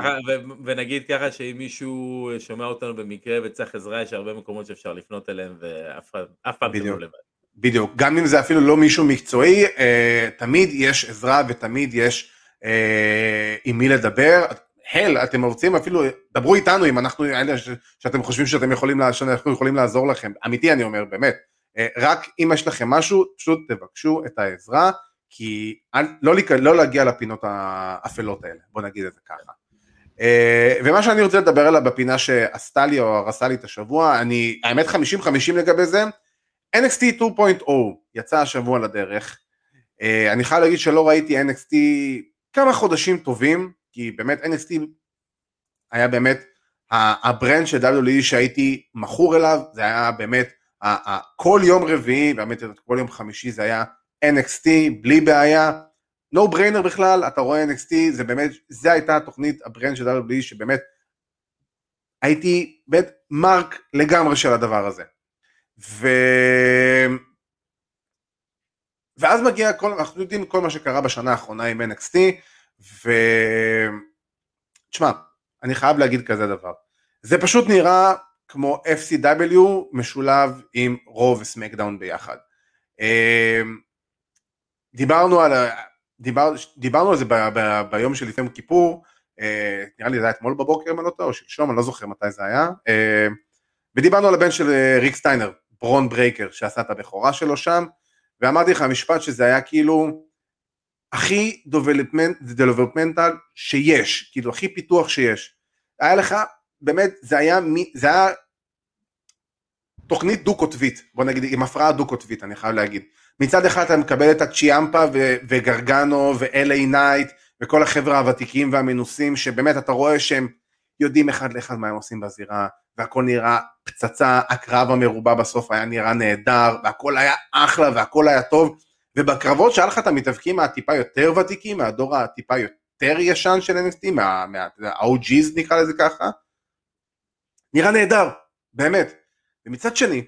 ונגיד ככה שאם מישהו שומע אותנו במקרה וצריך עזרה, יש הרבה מקומות שאפשר לפנות אליהם ואף פעם בדיוק. לא לבד. בדיוק, גם אם זה אפילו לא מישהו מקצועי, אה, תמיד יש עזרה ותמיד יש אה, עם מי לדבר. הל, אתם רוצים אפילו, דברו איתנו אם אנחנו, אלה שאתם חושבים שאתם יכולים, שאנחנו יכולים לעזור לכם. אמיתי אני אומר, באמת. רק אם יש לכם משהו, פשוט תבקשו את העזרה, כי לא, לא להגיע לפינות האפלות האלה, בוא נגיד את זה ככה. אה, ומה שאני רוצה לדבר עליו בפינה שעשתה לי או הרסה לי את השבוע, אני, האמת 50-50 לגבי זה, NXT 2.0 יצא השבוע לדרך. Uh, אני חייב להגיד שלא ראיתי NXT כמה חודשים טובים, כי באמת NXT היה באמת הברנד של WWE שהייתי מכור אליו, זה היה באמת, כל יום רביעי, באמת כל יום חמישי זה היה NXT בלי בעיה, no brainer בכלל, אתה רואה NXT, זה באמת, זה הייתה התוכנית, הברנד של WWE שבאמת הייתי באמת מרק לגמרי של הדבר הזה. ו... ואז מגיע כל, אנחנו יודעים כל מה שקרה בשנה האחרונה עם NXT, ו... תשמע, אני חייב להגיד כזה דבר, זה פשוט נראה כמו FCW משולב עם Raw ו-SmackDown ביחד. דיברנו על, דיבר, דיברנו על זה ב, ב, ביום של לפני כיפור, אה, נראה לי זה היה אתמול בבוקר אם אני לא טועה, או שלשום, אני לא זוכר מתי זה היה, אה, ודיברנו על הבן של אה, ריק סטיינר, ברון ברייקר, שעשה את הבכורה שלו שם, ואמרתי לך משפט שזה היה כאילו הכי developmental שיש, כאילו הכי פיתוח שיש. היה לך, באמת, זה היה, זה היה תוכנית דו-קוטבית, בוא נגיד, עם הפרעה דו-קוטבית, אני חייב להגיד. מצד אחד אתה מקבל את הצ'יאמפה ו- וגרגנו ו-LA נייט וכל החבר'ה הוותיקים והמנוסים, שבאמת אתה רואה שהם יודעים אחד לאחד מה הם עושים בזירה, והכל נראה פצצה, הקרב המרובע בסוף היה נראה נהדר, והכל היה אחלה והכל היה טוב, ובקרבות שהיה לך את המתאבקים הטיפה יותר ותיקים, מהדור הטיפה יותר ישן של NXT, מה- מה- ה-OG's נקרא לזה ככה, נראה נהדר, באמת. ומצד שני,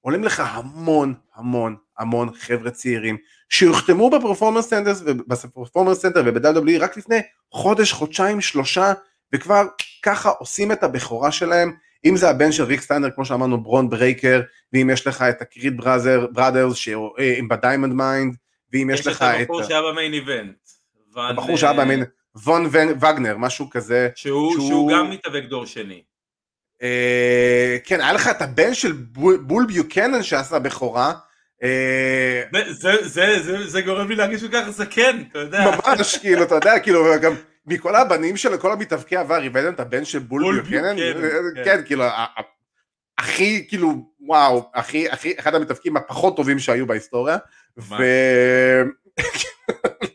עולים לך המון המון המון חבר'ה צעירים שהוחתמו ב-Performance Center ב-Performance Center וב-WWE רק לפני חודש, חודשיים, שלושה וכבר ככה עושים את הבכורה שלהם אם זה הבן של ריק סטיינר כמו שאמרנו ברון ברייקר ואם יש לך את ה-Creed Brothers שהם ב-Diamond Mine ואם יש, יש לך את... יש את הבחור שהיה ב-main event. הבחור שהיה ב-main וון וגנר משהו כזה. שהוא, שהוא... שהוא גם מתאבק דור שני. אה, כן, היה לך את הבן של בול ביוקנן שעשה בכורה. אה, זה גורם לי להרגיש כל כך זקן, אתה יודע. ממש, כאילו, אתה יודע, כאילו, גם מכל הבנים של כל המתאבקי עבר, הבאתם את הבן של בול ביוקנן? כן. כן, כאילו, הכי, כאילו, וואו, הכי, הכי, אחד המתאבקים הפחות טובים שהיו בהיסטוריה, ו...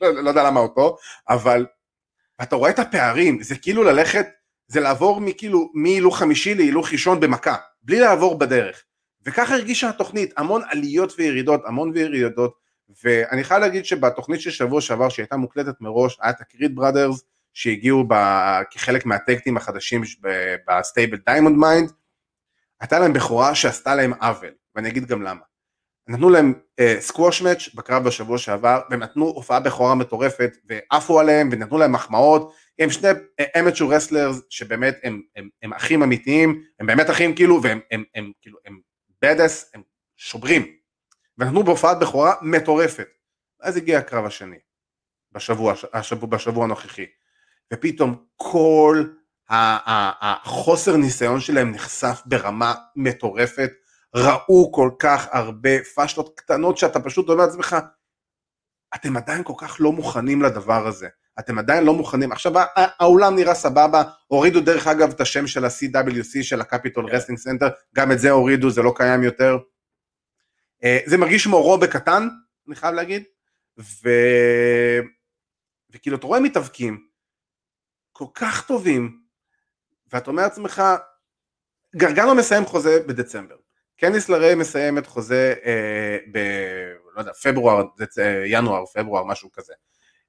לא יודע למה אותו, אבל אתה רואה את הפערים, זה כאילו ללכת זה לעבור מכאילו מהילוך חמישי להילוך ראשון במכה, בלי לעבור בדרך. וככה הרגישה התוכנית, המון עליות וירידות, המון וירידות, ואני חייב להגיד שבתוכנית של שבוע שעבר שהייתה מוקלטת מראש, היה את הקריד בראדרס שהגיעו ב... כחלק מה-tag teams החדשים ב-stable Diamond Mine, הייתה להם בכורה שעשתה להם עוול, ואני אגיד גם למה. נתנו להם squash אה, match בקרב בשבוע שעבר, והם נתנו הופעה בכורה מטורפת, ועפו עליהם, ונתנו להם מחמאות, הם שני amateur wrestlers שבאמת הם, הם, הם אחים אמיתיים, הם באמת אחים כאילו, והם הם, הם, כאילו, הם badass, הם שוברים. ונתנו בהופעת בכורה מטורפת. אז הגיע הקרב השני, בשבוע, השבוע, בשבוע הנוכחי. ופתאום כל החוסר ניסיון שלהם נחשף ברמה מטורפת, ראו כל כך הרבה פשלות קטנות שאתה פשוט אומר לעצמך, אתם עדיין כל כך לא מוכנים לדבר הזה. אתם עדיין לא מוכנים, עכשיו האולם נראה סבבה, הורידו דרך אגב את השם של ה-CWC של ה-Capitol Wrestling Center, גם את זה הורידו, זה לא קיים יותר. אה, זה מרגיש כמו רו בקטן, אני חייב להגיד, ו... וכאילו אתה רואה מתאבקים כל כך טובים, ואתה אומר לעצמך, גרגנו מסיים חוזה בדצמבר, קניס לריי מסיים את חוזה אה, ב... לא יודע, פברואר, דצ... אה, ינואר, פברואר, משהו כזה.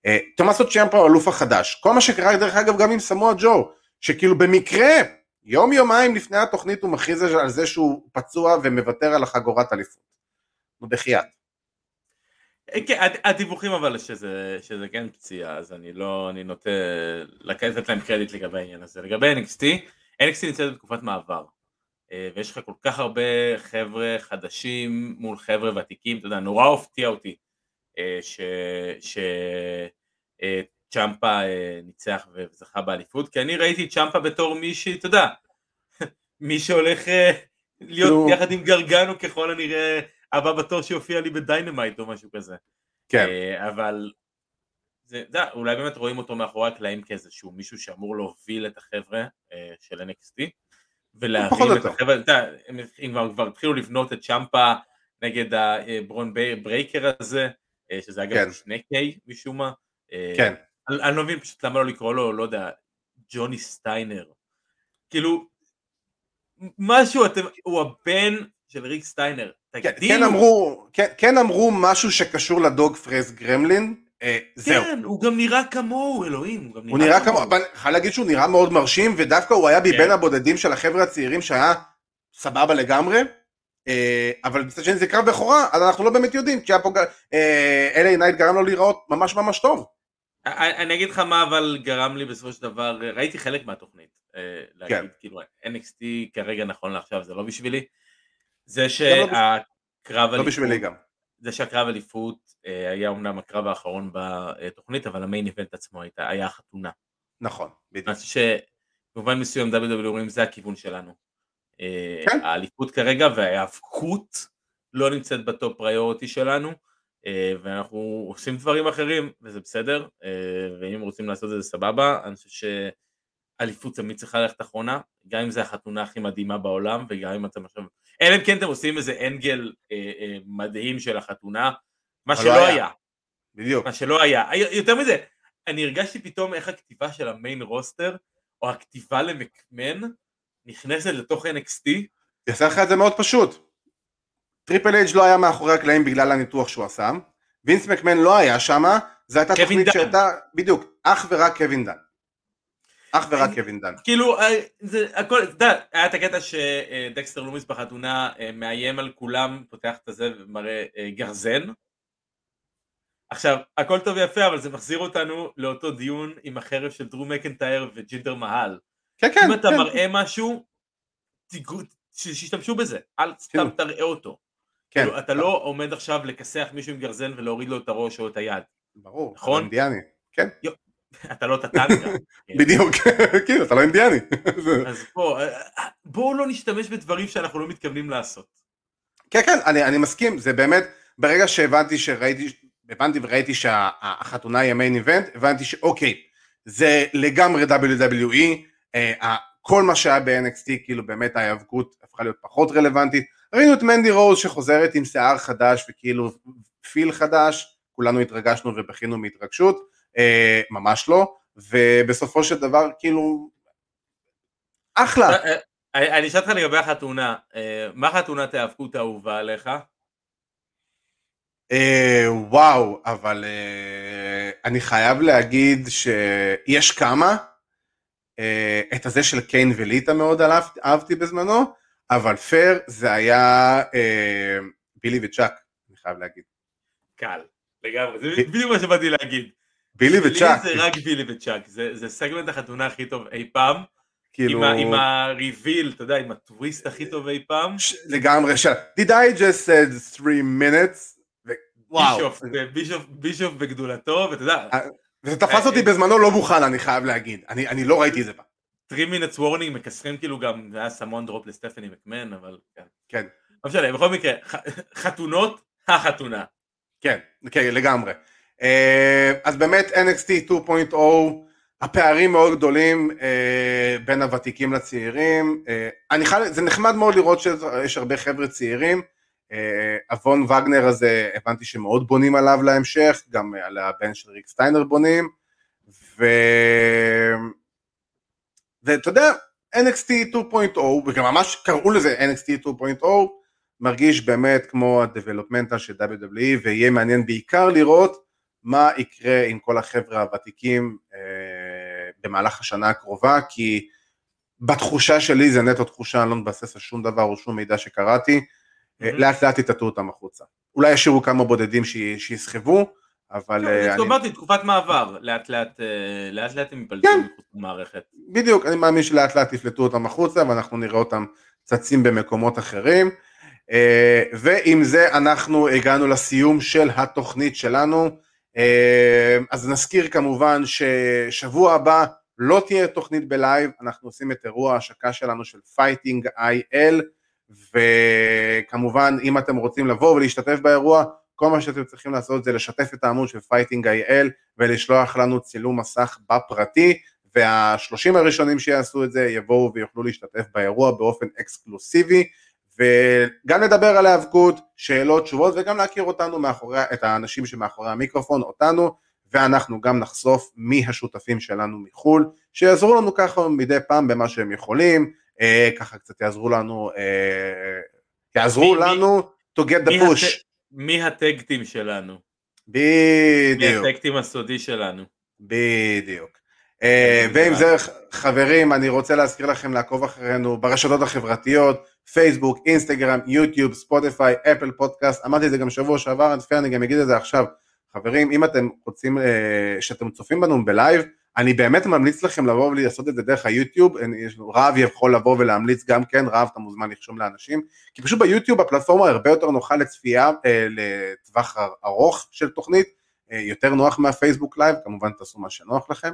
אה, תומאסו צ'מפו אלוף החדש, כל מה שקרה דרך אגב גם עם סמואל ג'ו, שכאילו במקרה יום יומיים לפני התוכנית הוא מכריז על זה שהוא פצוע ומוותר על החגורת אליפות. נו בחייאת. אה, כן, הדיווחים אבל שזה, שזה כן פציעה, אז אני לא, אני נוטה לתת להם קרדיט לגבי העניין הזה. לגבי NXT, NXT נמצאת בתקופת מעבר, אה, ויש לך כל כך הרבה חבר'ה חדשים מול חבר'ה ותיקים, אתה יודע, נורא הפתיע אותי שצ'מפה אה, אה, ניצח וזכה באליפות, כי אני ראיתי צ'מפה בתור מישהי, אתה יודע, מי שהולך אה, להיות יחד עם גרגנו ככל הנראה הבא בתור שיופיע לי ב-Dynamite או משהו כזה. כן. אבל זה, זה, אולי באמת רואים אותו מאחורי הקלעים כאיזשהו מישהו שאמור להוביל את החבר'ה של NXT ולהבין את החבר'ה, אתה יודע, הם כבר התחילו לבנות את צ'יאמפה נגד הברון ברייקר הזה, אה, שזה אגב כן. שני קיי משום מה. אה, כן. אני, אני לא מבין פשוט למה לא לקרוא לו, לא יודע, ג'וני סטיינר. כאילו, משהו, אתם, הוא הבן של ריק סטיינר. כן, כן, אמרו, כן, כן אמרו משהו שקשור ל dog faced gremlin, אה, זהו. כן, הוא גם נראה כמוהו, אלוהים, הוא גם נראה, הוא נראה כמוהו. אבל אני חייב להגיד שהוא נראה מאוד מרשים, ודווקא הוא היה מבין כן. הבודדים של החבר'ה הצעירים שהיה סבבה לגמרי. אה, אבל מצד שני זה קרב בכורה, אז אנחנו לא באמת יודעים, כי היה פה LA Knight גרם לו להיראות ממש ממש טוב. אני אגיד לך מה אבל גרם לי בסופו של דבר, ראיתי חלק מהתוכנית, אה, להגיד כן. כאילו NXT כרגע נכון לעכשיו זה לא בשבילי, זה לא שהקרב לא בשבילי גם. זה שהקרב אליפות אה, היה אמנם הקרב האחרון בתוכנית, אבל ה main event עצמו היה החתונה. נכון, בדיוק. חושב שבמובן מסוים WWE אומרים זה הכיוון שלנו. כן. האליפות כרגע וההיאבקות לא נמצאת ב top priority שלנו אה, ואנחנו עושים דברים אחרים וזה בסדר אה, ואם רוצים לעשות את זה סבבה אני חושב שאליפות תמיד צריכה ללכת אחרונה גם אם זה החתונה הכי מדהימה בעולם וגם אם אתם עכשיו אלא אם כן אתם עושים איזה angle אה, מדהים של החתונה מה שלא לא היה. היה בדיוק מה שלא היה יותר מזה אני הרגשתי פתאום איך הכתיבה של ה main roster או הכתיבה למקמן נכנסת לתוך NXT? אעשה לך את זה מאוד פשוט. Triple H לא היה מאחורי הקלעים בגלל הניתוח שהוא עשה, וינס מקמן לא היה שם, זו הייתה תוכנית שהייתה, בדיוק, אך ורק קווין דאן. אך ורק קווין דאן. כאילו, אה, זה הכל, אתה יודע, היה את הקטע שדקסטר לומיס בחתונה אה, מאיים על כולם, פותח את הזה ומראה אה, גרזן. עכשיו, הכל טוב ויפה, אבל זה מחזיר אותנו לאותו דיון עם החרב של דרו מקנטייר וג'ינדר מהל. כן, כן, אם אתה כן. מראה משהו, שישתמשו בזה, אל סתם. תראה אותו. כן. כאילו, אתה לא עומד עכשיו לכסח מישהו עם גרזן ולהוריד לו את הראש או את היד. ברור, נכון? אתה אינדיאני. כן, אתה לא טטנקה. בדיוק, כאילו, אתה לא אינדיאני. אז פה, אה, אה, בואו לא נשתמש בדברים שאנחנו לא מתכוונים לעשות. כן, כן, אני, אני מסכים, זה באמת, ברגע שהבנתי שראיתי, הבנתי וראיתי שהחתונה היא המיין איבנט, הבנתי שאוקיי, זה לגמרי WWE, כל מה שהיה ב-NXT, כאילו באמת ההיאבקות הפכה להיות פחות רלוונטית, ראינו את מנדי רוז שחוזרת עם שיער חדש וכאילו פיל חדש, כולנו התרגשנו ובכינו מהתרגשות, אה, ממש לא, ובסופו של דבר כאילו, אחלה. אה, אה, אני אשאל אותך לגבי החתונה, אה, מה חתונת ההיאבקות האהובה עליך? אה, וואו, אבל אה, אני חייב להגיד שיש כמה. אה, את הזה של קיין וליטה מאוד אהבתי, בזמנו, אבל פייר זה היה אה, בילי וצ'אק, אני חייב להגיד. קל, לגמרי, זה בדיוק מה שבאתי להגיד. בילי לי וצ'אק, זה רק בילי וצ'אק, זה זה סגמנט החתונה הכי טוב אי פעם, כאילו, עם הריביל, אתה יודע, עם הטוויסט הכי טוב אי פעם. ש- לגמרי, ש... Did I just said three minutes? וואו, בישוף, בישוף, בישוף בגדולתו, ואתה יודע, וזה תפס אותי בזמנו לא מוכן, אני חייב להגיד, אני אני לא ראיתי את זה פעם. 3 minutes warning מקסרים כאילו גם, זה היה סמון דרופ לסטפני מקמן, אבל כן. כן. לא משנה, בכל מקרה, חתונות, החתונה. כן, כן, לגמרי. אה, אז באמת NXT 2.0, הפערים מאוד גדולים אה, בין הוותיקים לצעירים. אה, אני חייב, זה נחמד מאוד לראות שיש הרבה חבר'ה צעירים. אה, אבון וגנר הזה, הבנתי שמאוד בונים עליו להמשך, גם על הבן של ריק סטיינר בונים. ו... ואתה יודע, NXT 2.0, וגם ממש קראו לזה NXT 2.0, מרגיש באמת כמו ה-Developmental של WWE, ויהיה מעניין בעיקר לראות מה יקרה עם כל החבר'ה הוותיקים אה, במהלך השנה הקרובה, כי בתחושה שלי זה נטו תחושה, אני לא מתבסס על שום דבר או שום מידע שקראתי. לאט לאט יטאטאו אותם החוצה. אולי ישאירו כמה בודדים שיסחבו, אבל אה, כן, אני, אמרתי, תקופת מעבר, לאט לאט, אה, לאט לאט הם ייפלטו כן. מחוץ למערכת. בדיוק, אני מאמין שלאט לאט יפלטו אותם החוצה ואנחנו נראה אותם צצים במקומות אחרים. אה, ועם זה אנחנו הגענו לסיום של התוכנית שלנו. אה, אז נזכיר כמובן ששבוע הבא לא תהיה תוכנית בלייב, אנחנו עושים את אירוע ההשקה שלנו של Fighting IL, וכמובן אם אתם רוצים לבוא ולהשתתף באירוע, כל מה שאתם צריכים לעשות זה לשתף את העמוד של Fighting IL ולשלוח לנו צילום מסך בפרטי, והשלושים הראשונים שיעשו את זה יבואו ויוכלו להשתתף באירוע באופן אקסקלוסיבי, וגם לדבר על ההיאבקות, שאלות, תשובות, וגם להכיר אותנו מאחורי, את האנשים שמאחורי המיקרופון, אותנו, ואנחנו גם נחשוף מי השותפים שלנו מחו"ל, שיעזרו לנו ככה מדי פעם במה שהם יכולים, ככה קצת יעזרו לנו, אה, יעזרו מי- מי- לנו to get the מי push. הט- מי הטקטים שלנו? מי בדיוק. הטקטים הסודי שלנו? בדיוק. אה, ועם זה חברים אני רוצה להזכיר לכם לעקוב אחרינו ברשתות החברתיות פייסבוק, אינסטגרם, יוטיוב, ספוטיפיי, אפל פודקאסט, אמרתי את זה גם שבוע שעבר, אני גם אגיד את זה עכשיו. חברים, אם אתם רוצים, אה, שאתם צופים בנו בלייב, אני באמת ממליץ לכם לבוא ולעשות את זה דרך היוטיוב, רהב יכול לבוא ולהמליץ גם כן, רהב אתה מוזמן לרשום לאנשים, כי פשוט ביוטיוב הפלטפורמה הרבה יותר נוחה לצפייה אה, לטווח ארוך של תוכנית, אה, יותר נוח מהפייסבוק לייב, כמובן תעשו מה שנוח לכם,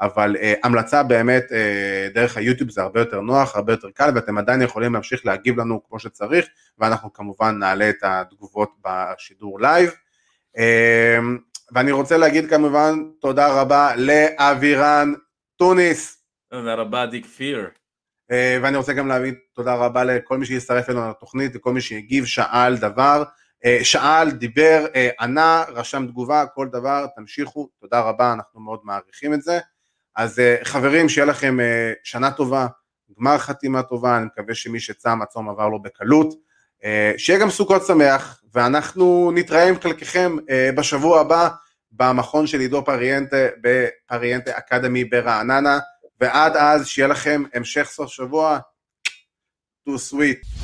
אבל אה, המלצה באמת אה, דרך היוטיוב זה הרבה יותר נוח, הרבה יותר קל, ואתם עדיין יכולים להמשיך להגיב לנו כמו שצריך, ואנחנו כמובן נעלה את התגובות בשידור לייב. ואני רוצה להגיד כמובן תודה רבה לאבירן טוניס, תודה רבה דיק פיר. אה, ואני רוצה גם להגיד תודה רבה לכל מי שהצטרף אלינו לתוכנית, לכל מי שהגיב, שאל דבר, אה, שאל, דיבר, אה, ענה, רשם תגובה, כל דבר, תמשיכו, תודה רבה, אנחנו מאוד מעריכים את זה. אז חברים, שיהיה לכם שנה טובה, גמר חתימה טובה, אני מקווה שמי שצם, הצום עבר לו בקלות. אה, שיהיה גם סוכות שמח, ואנחנו נתראה עם חלקכם אה, בשבוע הבא במכון של עידו פריאנטה, בפריאנטה אקדמי ברעננה, ועד אז שיהיה לכם המשך סוף שבוע. too sweet.